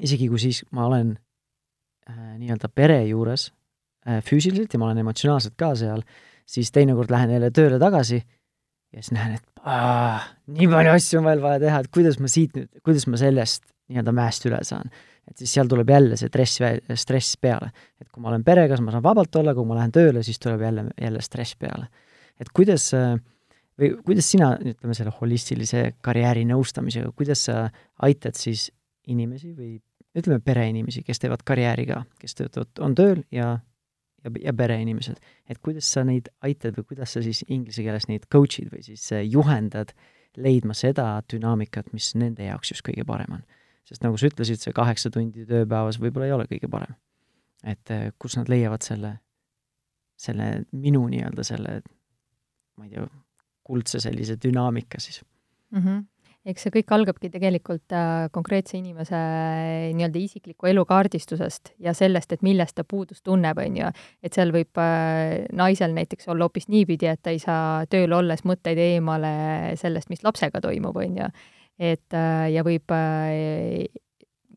isegi kui siis ma olen äh, nii-öelda pere juures äh, füüsiliselt ja ma olen emotsionaalselt ka seal, siis teinekord lähen jälle tööle tagasi ja siis näen, et aa, nii palju asju on veel vaja teha, et kuidas ma siit nüüd, kuidas ma sellest nii-öelda mäest üle saan et siis seal tuleb jälle see stress, stress peale. et kui ma olen perega, siis ma saan vabalt olla, kui ma lähen tööle, siis tuleb jälle, jälle stress peale. et kuidas või kuidas sina, ütleme, selle holistilise karjääri nõustamisega, kuidas sa aitad siis inimesi või ütleme, pereinimesi, kes teevad karjääri ka, kes töötavad, on tööl ja, ja, ja pereinimesed, et kuidas sa neid aitad või kuidas sa siis inglise keeles neid coach'id või siis juhendad leidma seda dünaamikat, mis nende jaoks just kõige parem on sest nagu sa ütlesid, see kaheksa tundi tööpäevas võib-olla ei ole kõige parem. et eh, kus nad leiavad selle, selle minu nii-öelda selle, ma ei tea, kuldse sellise dünaamika siis mm. -hmm eks see kõik algabki tegelikult äh, konkreetse inimese äh, nii-öelda isikliku elukaardistusest ja sellest, et millest ta puudust tunneb, on ju. et seal võib äh, naisel näiteks olla hoopis niipidi, et ta ei saa tööl olles mõtteid eemale sellest, mis lapsega toimub, on ju et äh, ja võib äh,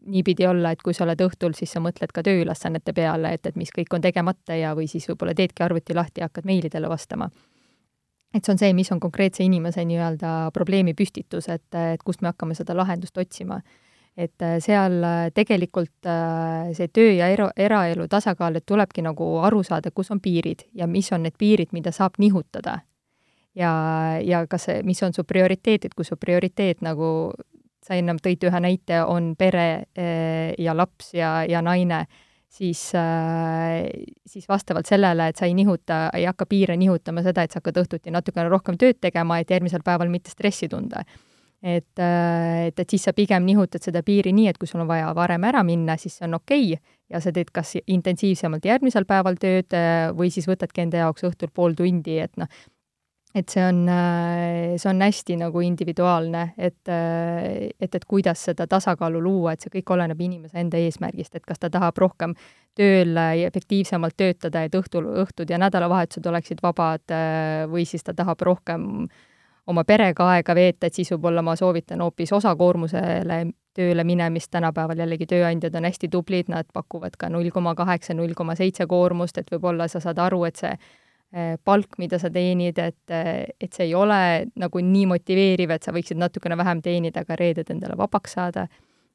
niipidi olla, et kui sa oled õhtul, siis sa mõtled ka tööülesannete peale, et, et mis kõik on tegemata ja, või siis võib-olla teedki arvuti lahti ja hakkad meilidele vastama. et see on see, mis on konkreetse inimese nii-öelda probleemi püstitus, et, et kust me hakkame seda lahendust otsima. et seal tegelikult see töö ja era, eraelu tasakaal, et tulebki nagu aru saada, kus on piirid ja mis on need piirid, mida saab nihutada. Ja, ja kas mis on su prioriteetid, kui su prioriteet nagu sa ennem tõid ühe näite, on pere ja laps ja, ja naine siis, äh, siis vastavalt sellele, et sa ei nihuta, ei hakka piire nihutama seda, et sa hakkad õhtuti natukene rohkem tööd tegema, et järgmisel päeval mitte stressi tunda. et, äh, et, et siis sa pigem nihutad seda piiri nii, et kui sul on vaja varem ära minna, siis see on okei okay, ja sa teed kas intensiivsemalt järgmisel päeval tööd või siis võtadki enda jaoks õhtul pool tundi, et noh, et see on, äh, see on hästi nagu individuaalne, et, äh, et, et kuidas seda tasakaalu luua, et see kõik oleneb inimese enda eesmärgist, et kas ta tahab rohkem tööl efektiivsemalt töötada, et õhtul, õhtud ja nädalavahetused oleksid vabad, äh, või siis ta tahab rohkem oma perega aega veeta, et siis võib-olla ma soovitan hoopis osakoormusele tööle minemist, tänapäeval jällegi tööandjad on hästi tublid, nad pakuvad ka null koma kaheksa, null koma seitse koormust, et võib-olla sa saad aru, et see palk, mida sa teenid, et, eh, et see ei ole nagu nii motiveeriv, et sa võiksid natukene vähem teenida, aga reeded endale vabaks saada.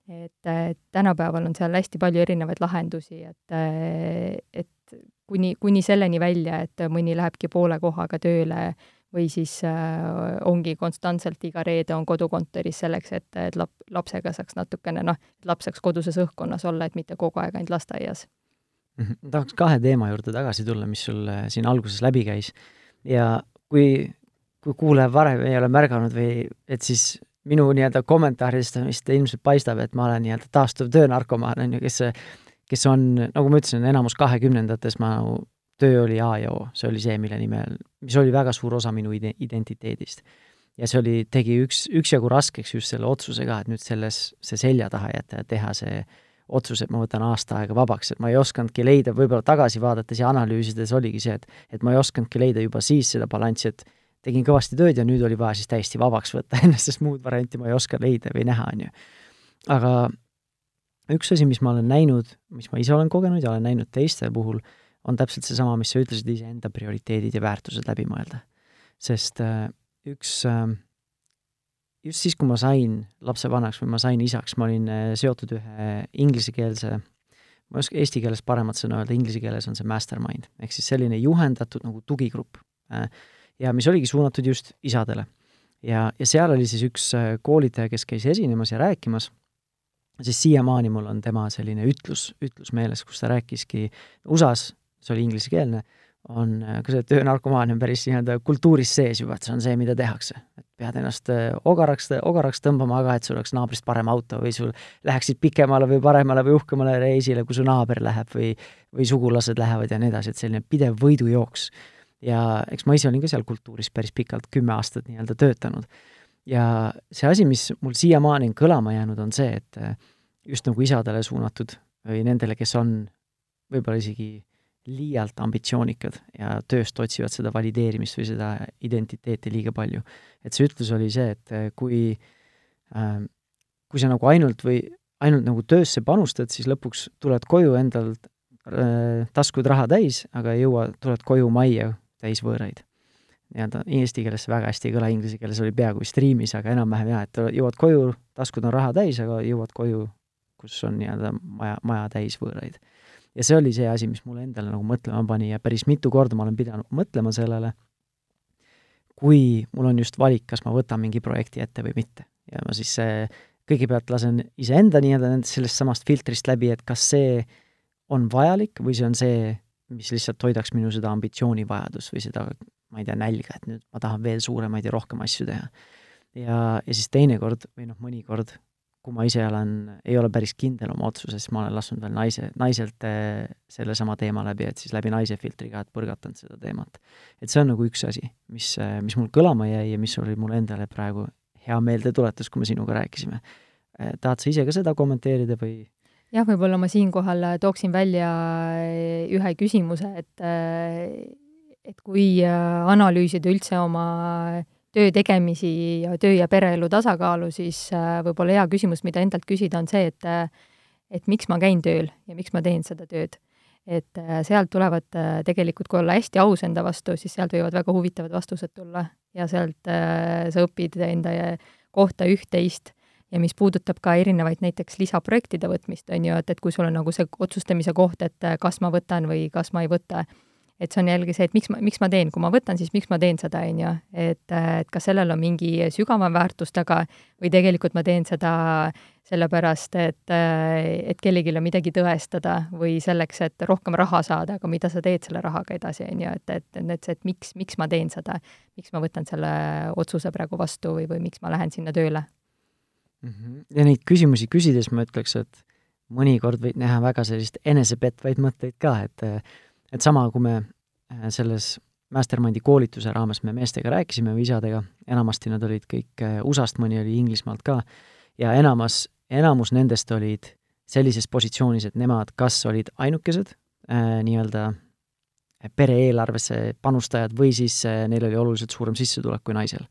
et, et tänapäeval on seal hästi palju erinevaid lahendusi, et, eh, et kuni, kuni selleni välja, et mõni lähebki poole kohaga tööle või siis äh, ongi konstantselt iga reede on kodukontoris selleks, et, et lap-, lapsega saaks natukene noh, laps saaks koduses õhkkonnas olla, et mitte kogu aeg ainult lasteaias Mhm. ma tahaks kahe teema juurde tagasi tulla, mis sul äh, siin alguses läbi käis. ja kui, kui kuulaja varem ei ole märganud või et siis minu nii-öelda kommentaaridest vist ilmselt paistab, et ma olen nii-öelda taastuv töönarkomaan, on ju, kes kes on, nagu ma ütlesin, enamus kahekümnendates ma nagu, töö oli A ja O, see oli see, mille nimel, mis oli väga suur osa minu ide-, identiteedist. ja see oli, tegi üks, üksjagu raskeks just selle otsusega, et nüüd selles, see selja taha jätta ja teha see äh, otsus, et ma võtan aasta aega vabaks, et ma ei osanudki leida, võib-olla tagasi vaadates ja analüüsides oligi see, et et ma ei osanudki leida juba siis seda balanssi, et tegin kõvasti tööd ja nüüd oli vaja siis täiesti vabaks võtta <laughs> ennast, sest muud varianti ma ei oska leida või näha, on ju. aga üks asi, mis ma olen näinud, mis ma ise olen kogenud ja olen näinud teiste puhul, on täpselt seesama, mis sa ütlesid, iseenda prioriteedid ja väärtused läbi mõelda. sest äh, üks äh, just siis, kui ma sain lapsevanaks või ma sain isaks, ma olin äh, seotud ühe inglisekeelse, ma ei oska eesti keeles paremat sõna öelda, inglise keeles on see mastermind, ehk siis selline juhendatud nagu tugigrupp. Äh, ja mis oligi suunatud just isadele. ja, ja seal oli siis üks äh, koolitaja, kes käis esinemas ja rääkimas, siis siiamaani mul on tema selline ütlus, ütlus meeles, kus ta rääkiski USA-s, see oli inglisekeelne, on ka see töönarkomaania on päris nii-öelda kultuuris sees juba, et see on see, mida tehakse. et pead ennast äh, ogaraks, ogaraks tõmbama, aga et sul oleks naabrist parem auto või sul läheksid pikemale või paremale või uhkemale reisile, kui su naaber läheb või või sugulased lähevad ja nii edasi, et selline pidev võidujooks. ja eks ma ise olin ka seal kultuuris päris pikalt, kümme aastat nii-öelda töötanud. ja see asi, mis mul siiamaani on kõlama jäänud, on see, et äh, just nagu isadele suunatud või nendele, kes on võib-olla isegi liialt ambitsioonikad ja tööst otsivad seda valideerimist või seda identiteeti liiga palju. et see ütlus oli see, et äh, kui äh, kui sa nagu ainult või ainult nagu töösse panustad, siis lõpuks tuled koju endal äh, taskud raha täis, aga ei jõua, tuled koju majja täis võõraid. nii-öelda eesti keeles see väga hästi ei kõla, inglise keeles oli peaaegu striimis, aga enam-vähem jah, et jõuad koju, taskud on raha täis, aga jõuad koju, kus on nii-öelda maja, maja täis võõraid ja see oli see asi, mis mulle endale nagu mõtlema pani ja päris mitu korda ma olen pidanud mõtlema sellele, kui mul on just valik, kas ma võtan mingi projekti ette või mitte. ja ma siis kõigepealt lasen iseenda nii-öelda nendest sellest samast filtrist läbi, et kas see on vajalik või see on see, mis lihtsalt hoidaks minu seda ambitsioonivajadust või seda, ma ei tea, nälga, et nüüd ma tahan veel suuremaid ja rohkem asju teha. ja, ja siis teinekord või noh, mõnikord kui ma ise olen, ei ole päris kindel oma otsuses, siis ma olen lasknud veel naise, naiselt eh, sellesama teema läbi, et siis läbi naise filtriga, et põrgatanud seda teemat. et see on nagu üks asi, mis, eh, mis mul kõlama jäi ja mis oli mulle endale praegu hea meeldetuletus, kui me sinuga rääkisime. Eh, tahad sa ise ka seda kommenteerida või? jah, võib-olla ma siinkohal tooksin välja ühe küsimuse, et et kui analüüsida üldse oma töö tegemisi ja töö ja pereelu tasakaalu, siis äh, võib-olla hea küsimus, mida endalt küsida, on see, et äh, et miks ma käin tööl ja miks ma teen seda tööd. et äh, sealt tulevad tegelikult, kui olla hästi aus enda vastu, siis sealt võivad väga huvitavad vastused tulla ja sealt sa õpid enda kohta üht-teist ja mis puudutab ka erinevaid näiteks lisaprojektide võtmist, on ju, et, et kui sul on nagu see otsustamise koht, et kas ma võtan või kas ma ei võta, et see on jällegi see, et miks ma, miks ma teen, kui ma võtan, siis miks ma teen seda, on ju. et, et kas sellel on mingi sügavam väärtus taga või tegelikult ma teen seda sellepärast, et, et kellelgi on midagi tõestada või selleks, et rohkem raha saada, aga mida sa teed selle rahaga edasi, on ju, et, et, et see, et miks, miks ma teen seda, miks ma võtan selle otsuse praegu vastu või, või miks ma lähen sinna tööle. -hmm. ja neid küsimusi küsides ma ütleks, et mõnikord võid näha väga sellist enesepetvaid mõtteid ka, et et sama, kui me äh, selles Mastermindi koolituse raames me meestega rääkisime või isadega, enamasti nad olid kõik äh, USA-st, mõni oli Inglismaalt ka, ja enamus, enamus nendest olid sellises positsioonis, et nemad kas olid ainukesed äh, nii-öelda pere eelarvesse panustajad või siis äh, neil oli oluliselt suurem sissetulek kui naisel.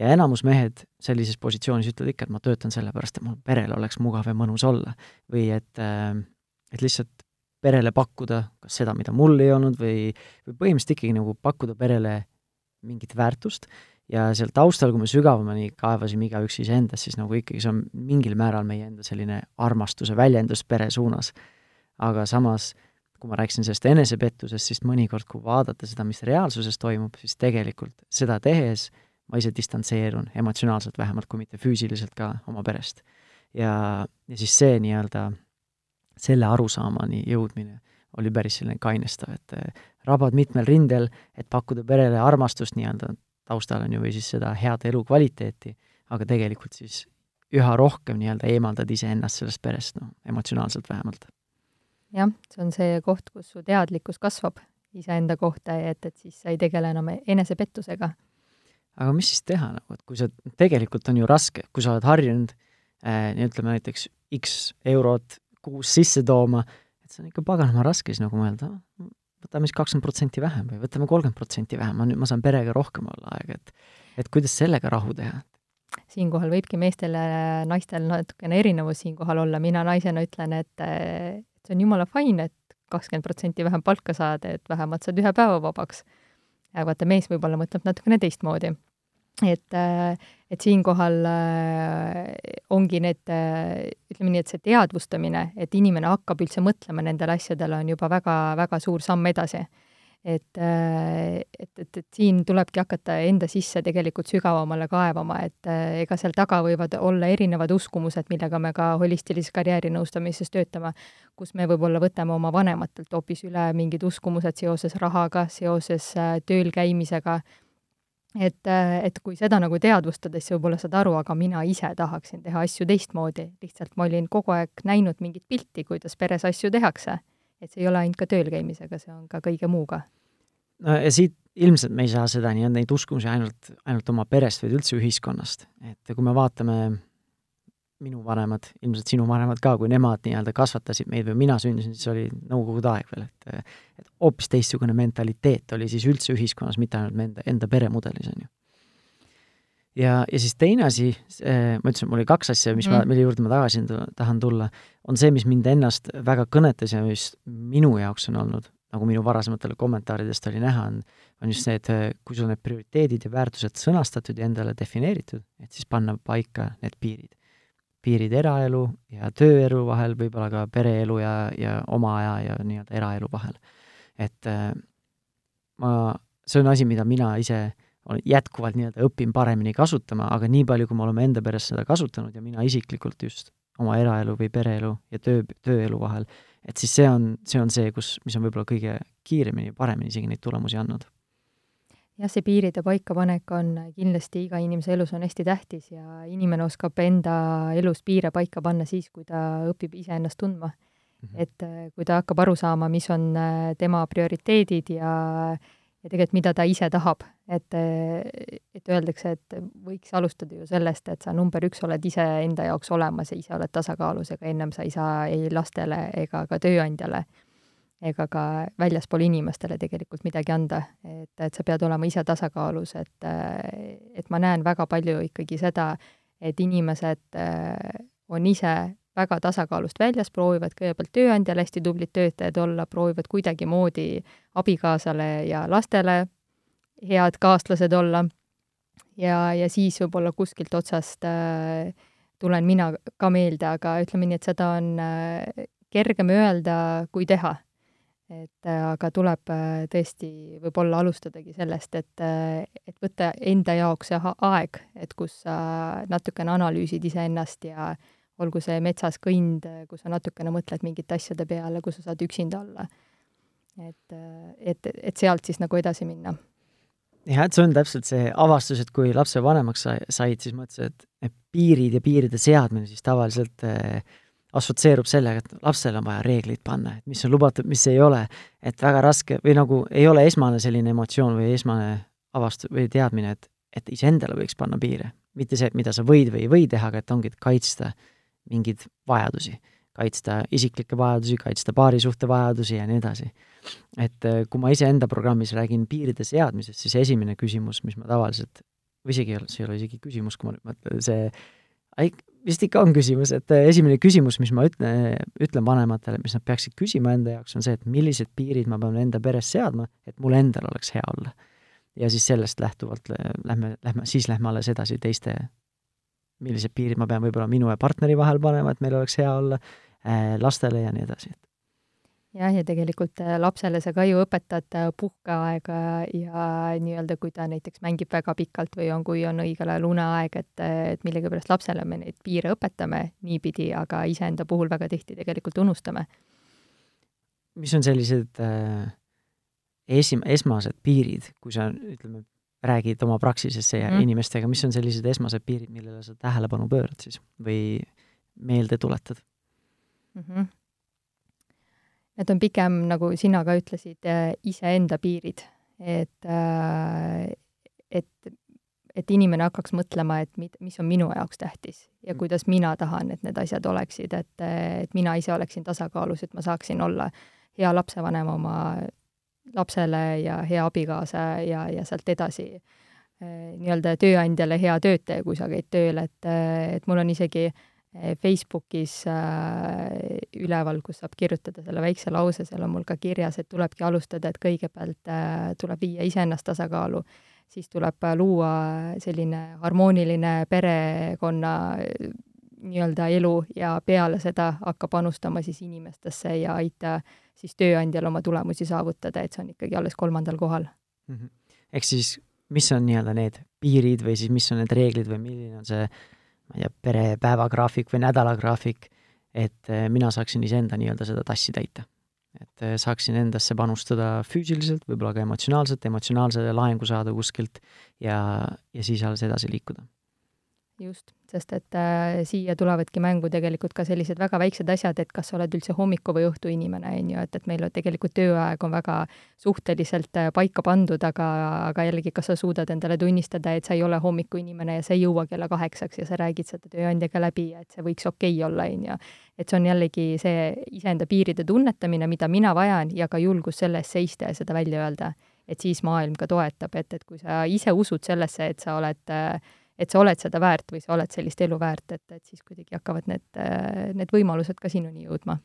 ja enamus mehed sellises positsioonis ütlevad ikka, et ma töötan sellepärast, et mul perel oleks mugav ja mõnus olla. või et äh,, et lihtsalt perele pakkuda kas seda, mida mul ei olnud, või, või põhimõtteliselt ikkagi nagu pakkuda perele mingit väärtust ja seal taustal, kui me sügavamani kaevasime igaüks iseendas, siis nagu ikkagi see on mingil määral meie enda selline armastuse väljendus pere suunas. aga samas, kui ma rääkisin sellest enesepettusest, siis mõnikord, kui vaadata seda, mis reaalsuses toimub, siis tegelikult seda tehes ma ise distantseerun emotsionaalselt vähemalt, kui mitte füüsiliselt ka oma perest. ja, ja siis see nii-öelda selle arusaamani jõudmine oli päris selline kainestav, et äh, rabad mitmel rindel, et pakkuda perele armastust nii-öelda, taustal on ju, või siis seda head elukvaliteeti, aga tegelikult siis üha rohkem nii-öelda eemaldad iseennast sellest perest, noh, emotsionaalselt vähemalt. jah, see on see koht, kus su teadlikkus kasvab iseenda kohta ja et, et siis sa ei tegele enam enesepettusega. aga mis siis teha nagu, et kui sa, tegelikult on ju raske, kui sa oled harjunud äh, ütleme näiteks X eurot kuus sisse tooma, et see on ikka paganama raske siis nagu mõelda, võtame siis kakskümmend protsenti vähem või võtame kolmkümmend protsenti vähem, ma nüüd, ma saan perega rohkem olla aega, et et kuidas sellega rahu teha? siinkohal võibki meestel ja naistel natukene erinevus siinkohal olla, mina naisena ütlen, et see on jumala fine, et kakskümmend protsenti vähem palka saada, et vähemalt saad ühe päeva vabaks. aga vaata, mees võib-olla mõtleb natukene teistmoodi et, äh, et siinkohal äh, ongi need, äh, ütleme nii, et see teadvustamine, et inimene hakkab üldse mõtlema nendele asjadele, on juba väga, väga suur samm edasi. et, et, et, et siin tulebki hakata enda sisse tegelikult sügavamale kaevama, et ega seal taga võivad olla erinevad uskumused, millega me ka holistilises karjäärinõustamises töötame, kus me võib-olla võtame oma vanematelt hoopis üle mingid uskumused seoses rahaga, seoses tööl käimisega et, et kui seda nagu teadvustades, siis võib-olla saad aru, aga mina ise tahaksin teha asju teistmoodi, lihtsalt ma olin kogu aeg näinud mingit pilti, kuidas peres asju tehakse. et see ei ole ainult ka tööl käimisega, see on ka kõige muuga. no ja siit ilmselt me ei saa seda nii-öelda neid uskumusi ainult, ainult oma perest, vaid üldse ühiskonnast. et kui me vaatame minu vanemad, ilmselt sinu vanemad ka, kui nemad nii-öelda kasvatasid meid või mina sündisin, siis oli Nõukogude aeg veel, et et hoopis teistsugune mentaliteet oli siis üldse ühiskonnas, mitte ainult enda, enda peremudelis, on ju. ja, ja siis teine asi, ma ütlesin, mul oli kaks asja, mis mm. ma, mille juurde ma tagasi tahan tulla, on see, mis mind ennast väga kõnetas ja mis minu jaoks on olnud, nagu minu varasematele kommentaaridest oli näha, on, on just see, et kui sul need prioriteedid ja väärtused sõnastatud ja endale defineeritud, et siis panna paika need piirid piirid eraelu ja tööelu vahel, võib-olla ka pereelu ja, ja oma aja ja nii-öelda eraelu vahel. et äh, ma, see on asi, mida mina ise jätkuvalt nii-öelda õpin paremini kasutama, aga nii palju, kui me oleme enda peres seda kasutanud ja mina isiklikult just oma eraelu või pereelu ja töö, tööelu vahel, et siis see on, see on see, kus, mis on võib-olla kõige kiiremini ja paremini isegi neid tulemusi andnud jah, see piiride paikapanek on kindlasti iga inimese elus on hästi tähtis ja inimene oskab enda elus piire paika panna siis, kui ta õpib iseennast tundma mm. -hmm. et äh, kui ta hakkab aru saama, mis on äh, tema prioriteedid ja ja tegelikult, mida ta ise tahab, et, äh, et öeldakse, et võiks alustada ju sellest, et sa number üks oled ise enda jaoks olemas ja ise oled tasakaalus, ega ennem sa ei saa ei lastele ega ka tööandjale ega ka väljaspool inimestele tegelikult midagi anda, et, et sa pead olema ise tasakaalus, et, et ma näen väga palju ikkagi seda, et inimesed äh, on ise väga tasakaalust väljas, proovivad kõigepealt tööandjale hästi tublid töötajad olla, proovivad kuidagimoodi abikaasale ja lastele head kaaslased olla ja, ja siis võib-olla kuskilt otsast äh, tulen mina ka meelde, aga ütleme nii, et seda on äh, kergem öelda kui teha. Et äh, aga tuleb äh, tõesti võib-olla alustadagi sellest, et, et võtta enda jaoks see aeg, et kus sa natukene analüüsid iseennast ja olgu see metsas kõnd, kus sa natukene mõtled mingite asjade peale, kus sa saad üksinda olla. et, et, et sealt siis nagu edasi minna jah, et see on täpselt see avastus, et kui lapsevanemaks sa said, siis mõtlesid, et, et piirid ja piiride seadmine siis tavaliselt äh, assotsieerub sellega, et lapsele on vaja reegleid panna, et mis on lubatud, mis ei ole, et väga raske või nagu ei ole esmane selline emotsioon või esmane avastus või teadmine, et, et iseendale võiks panna piire. mitte see, mida sa võid või ei või teha, aga et ongi, et kaitsta mingeid vajadusi, kaitsta isiklikke vajadusi, kaitsta paarisuhte vajadusi ja nii edasi. Et äh, kui ma iseenda programmis räägin piiride seadmisest, siis esimene küsimus, mis ma tavaliselt, või isegi ei ole, see ei ole isegi küsimus, kui ma nüüd mõtlen, see, vist ikka on küsimus, et äh, esimene küsimus, mis ma ütlen, ütlen vanematele, mis nad peaksid küsima enda jaoks, on see, et millised piirid ma pean enda peres seadma, et mul endal oleks hea olla. ja siis sellest lähtuvalt äh, lähme, lähme, siis lähme alles edasi teiste, millised piirid ma pean võib-olla minu ja partneri vahel panema, et meil oleks hea olla, lastele ja nii edasi, et jah, ja tegelikult äh, lapsele sa ka ju õpetad äh, puhkeaega ja nii-öelda, kui ta näiteks mängib väga pikalt või on, kui on õigel ajal uneaeg, et, et millegipärast lapsele me neid piire õpetame niipidi, aga iseenda puhul väga tihti tegelikult unustame. mis on sellised äh, esim-, esmased piirid, kui sa ütleme, räägid oma praksisesse ja mm. inimestega, mis on sellised esmased piirid, millele sa tähelepanu pöörad siis või meelde tuletad mm? -hmm need on pigem, nagu sina ka ütlesid, äh, iseenda piirid, et, äh, et, et inimene hakkaks mõtlema, et mit-, mis on minu jaoks tähtis ja mm. kuidas mina tahan, et need asjad oleksid, et, et mina ise oleksin tasakaalus, et ma saaksin olla hea lapsevanem oma lapsele ja hea abikaasa ja, ja sealt edasi. Äh, nii-öelda tööandjale hea töötaja, kui sa käid tööl, et, et mul on isegi äh, Facebookis äh, üleval, kus saab kirjutada selle väikse lause, seal on mul ka kirjas, et tulebki alustada, et kõigepealt äh, tuleb viia iseennast tasakaalu, siis tuleb äh, luua selline harmooniline perekonna nii-öelda elu ja peale seda hakka panustama siis inimestesse ja aita siis tööandjal oma tulemusi saavutada, et see on ikkagi alles kolmandal kohal mm. -hmm. ehk siis, mis on nii-öelda need piirid või siis mis on need reeglid või milline on see ma ei tea, pere päevagraafik või nädalagraafik, et eh, mina saaksin iseenda nii-öelda seda tassi täita. et eh, saaksin endasse panustada füüsiliselt, võib-olla ka emotsionaalselt, emotsionaalse laengu saada kuskilt ja, ja siis alles edasi liikuda just, sest et äh, siia tulevadki mängu tegelikult ka sellised väga väiksed asjad, et kas sa oled üldse hommiku- või õhtuinimene, on ju, et, et meil on tegelikult tööaeg on väga suhteliselt äh, paika pandud, aga, aga jällegi, kas sa suudad endale tunnistada, et sa ei ole hommikuinimene ja sa ei jõua kella kaheksaks ja sa räägid seda tööandjaga läbi, et see võiks okei okay olla, on ju. et see on jällegi see iseenda piiride tunnetamine, mida mina vajan, ja ka julgus selle eest seista ja seda välja öelda. et siis maailm ka toetab, et, et kui sa ise usud sellesse, et sa oled äh, et sa oled seda väärt või sa oled sellist elu väärt, et, et siis kuidagi hakkavad need, need võimalused ka sinuni jõudma.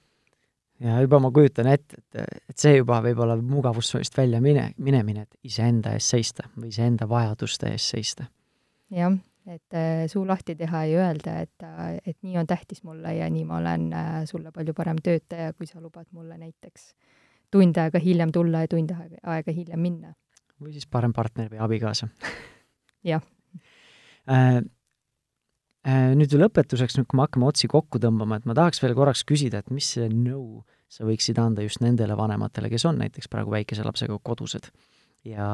ja juba ma kujutan ette, et, et see juba võib olla mugavustsoonist välja mine, minemine, et iseenda eest seista või iseenda vajaduste eest seista. jah, et äh, suu lahti teha ja öelda, et, et nii on tähtis mulle ja nii ma olen äh, sulle palju parem töötaja, kui sa lubad mulle näiteks tund aega hiljem tulla ja tund aega, hiljem minna. või siis parem partner või abikaasa jah nüüd lõpetuseks, nüüd kui me hakkame otsi kokku tõmbama, et ma tahaks veel korraks küsida, et mis nõu sa võiksid anda just nendele vanematele, kes on näiteks praegu väikese lapsega kodused ja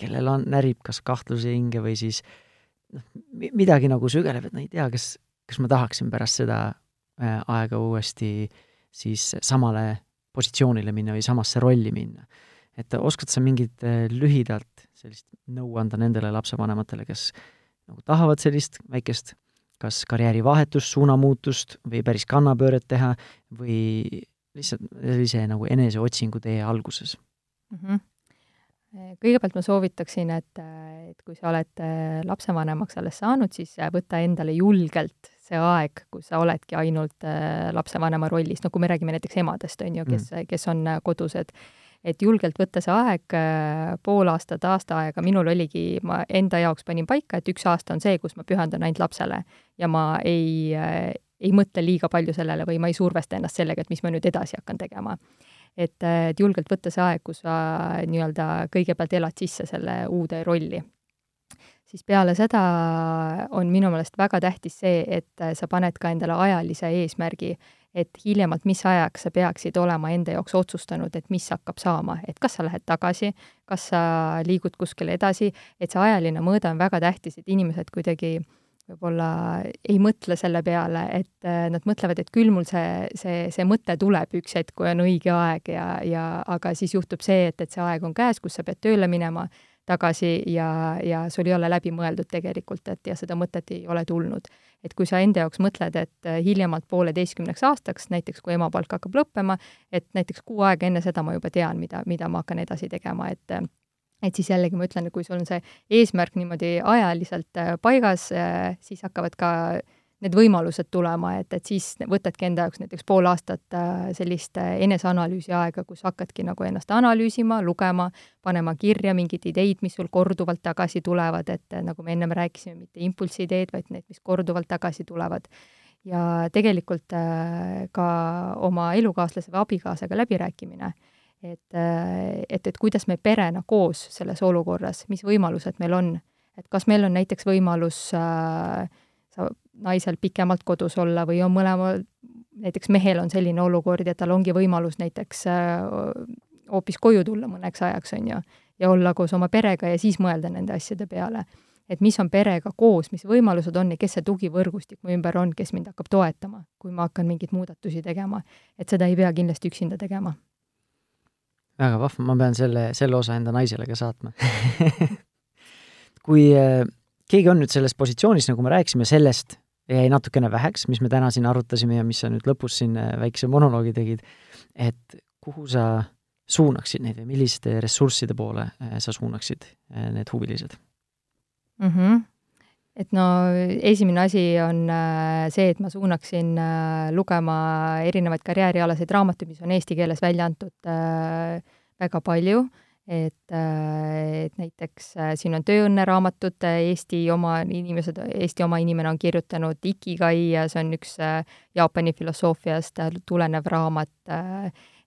kellel on, närib kas kahtlusi hinge või siis noh, midagi nagu sügeleb, et no ei tea, kas, kas ma tahaksin pärast seda äh, aega uuesti siis samale positsioonile minna või samasse rolli minna. et oskad sa mingit lühidalt sellist nõu anda nendele lapsevanematele, kes nagu tahavad sellist väikest kas karjäärivahetust, suunamuutust või päris kannapööret teha või lihtsalt sellise nagu eneseotsingu tee alguses mm. -hmm kõigepealt ma soovitaksin, et, et kui sa oled äh, lapsevanemaks alles saanud, siis võta endale julgelt see aeg, kus sa oledki ainult äh, lapsevanema rollis, no kui me räägime näiteks emadest, on ju, kes mm., kes on kodused et julgelt võtta see aeg, pool aastat, aasta aega, minul oligi, ma enda jaoks panin paika, et üks aasta on see, kus ma pühendan ainult lapsele ja ma ei, ei mõtle liiga palju sellele või ma ei survesta ennast sellega, et mis ma nüüd edasi hakkan tegema. et, et julgelt võtta see aeg, kus sa nii-öelda kõigepealt elad sisse selle uude rolli siis peale seda on minu meelest väga tähtis see, et sa paned ka endale ajalise eesmärgi, et hiljemalt mis ajaks sa peaksid olema enda jaoks otsustanud, et mis hakkab saama, et kas sa lähed tagasi, kas sa liigud kuskile edasi, et see ajaline mõõde on väga tähtis, et inimesed kuidagi võib-olla ei mõtle selle peale, et nad mõtlevad, et küll mul see, see, see mõte tuleb üks hetk, kui on õige aeg ja, ja aga siis juhtub see, et, et see aeg on käes, kus sa pead tööle minema tagasi ja, ja sul ei ole läbi mõeldud tegelikult, et ja seda mõtet ei ole tulnud. et kui sa enda jaoks mõtled, et äh, hiljemalt pooleteistkümneks aastaks, näiteks kui emapalk hakkab lõppema, et näiteks kuu aega enne seda ma juba tean, mida, mida ma hakkan edasi tegema, et äh, et siis jällegi ma ütlen, kui sul on see eesmärk niimoodi ajaliselt äh, paigas, siis hakkavad ka need võimalused tulema, et, et siis võtadki enda jaoks näiteks pool aastat äh, sellist äh, eneseanalüüsi aega, kus hakkadki nagu ennast analüüsima, lugema, panema kirja mingeid ideid, mis sul korduvalt tagasi tulevad, et äh, nagu me ennem rääkisime, mitte impulssideed, vaid need, mis korduvalt tagasi tulevad. ja tegelikult ka oma elukaaslase või abikaasaga läbirääkimine et, et, et kuidas me perena koos selles olukorras, mis võimalused meil on, et kas meil on näiteks võimalus äh, sa naisel pikemalt kodus olla või on mõlemal, näiteks mehel on selline olukord, et tal ongi võimalus näiteks hoopis koju tulla mõneks ajaks, on ju, ja olla koos oma perega ja siis mõelda nende asjade peale. et mis on perega koos, mis võimalused on ja kes see tugivõrgustik mu ümber on, kes mind hakkab toetama, kui ma hakkan mingeid muudatusi tegema. et seda ei pea kindlasti üksinda tegema. väga vahva, ma pean selle, selle osa enda naisele ka saatma <laughs> kui keegi on nüüd selles positsioonis, nagu me rääkisime, sellest jäi natukene väheks, mis me täna siin arutasime ja mis sa nüüd lõpus siin äh, väikse monoloogi tegid, et kuhu sa suunaksid neid või milliste ressursside poole äh, sa suunaksid äh, need huvilised mm? -hmm. et no esimene asi on see, et ma suunaksin lugema erinevaid karjäärialaseid raamatuid, mis on eesti keeles välja antud väga palju äh, et näiteks äh, siin on tööõnne raamatut, äh, Eesti oma inimesed, Eesti oma inimene on kirjutanud Ikigai ja see on üks Jaapani filosoofiast tulenev raamat,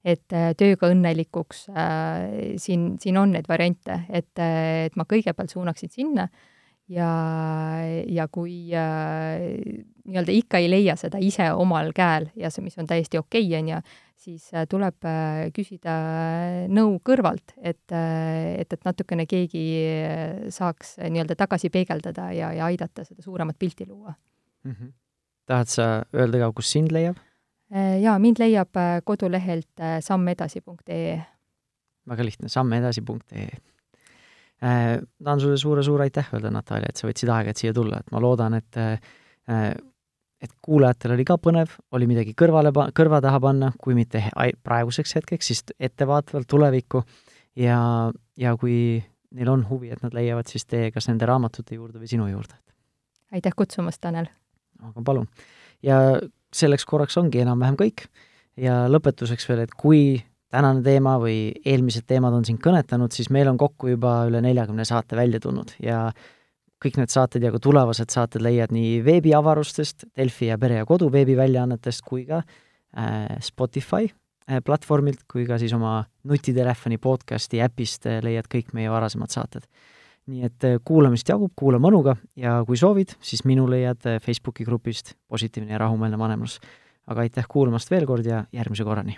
et tööga õnnelikuks, siin, siin on neid variante, et, et ma kõigepealt suunaksin sinna ja, ja kui äh, nii-öelda ikka ei leia seda ise omal käel ja see, mis on täiesti okei okay,, on ju, siis äh, tuleb äh, küsida nõu kõrvalt, et, äh, et, et natukene keegi saaks nii-öelda tagasi peegeldada ja, ja aidata seda suuremat pilti luua mm. -hmm. tahad sa öelda ka, kus sind leiab? Jaa, mind leiab kodulehelt sammedasi.ee. väga lihtne, sammedasi.ee tahan sulle suure-suure aitäh öelda, Natalja, et sa võtsid aega, et siia tulla, et ma loodan, et et kuulajatel oli ka põnev, oli midagi kõrvale kõrva taha panna, kui mitte praeguseks hetkeks, siis ettevaatavalt tulevikku ja, ja kui neil on huvi, et nad leiavad siis tee kas nende raamatute juurde või sinu juurde. aitäh kutsumast, Tanel! aga palun! ja selleks korraks ongi enam-vähem kõik ja lõpetuseks veel, et kui tänane teema või eelmised teemad on sind kõnetanud, siis meil on kokku juba üle neljakümne saate välja tulnud ja kõik need saated ja ka tulevased saated leiad nii veebiavarustest, Delfi ja Pere ja Kodu veebiväljaannetest kui ka äh, Spotify äh, platvormilt, kui ka siis oma nutitelefoni podcasti äpist äh, leiad kõik meie varasemad saated. nii et kuulamist jagub, kuula mõnuga ja kui soovid, siis minu leiad Facebooki grupist Positiivne ja rahumeelne vanemlus. aga aitäh kuulamast veel kord ja järgmise korrani!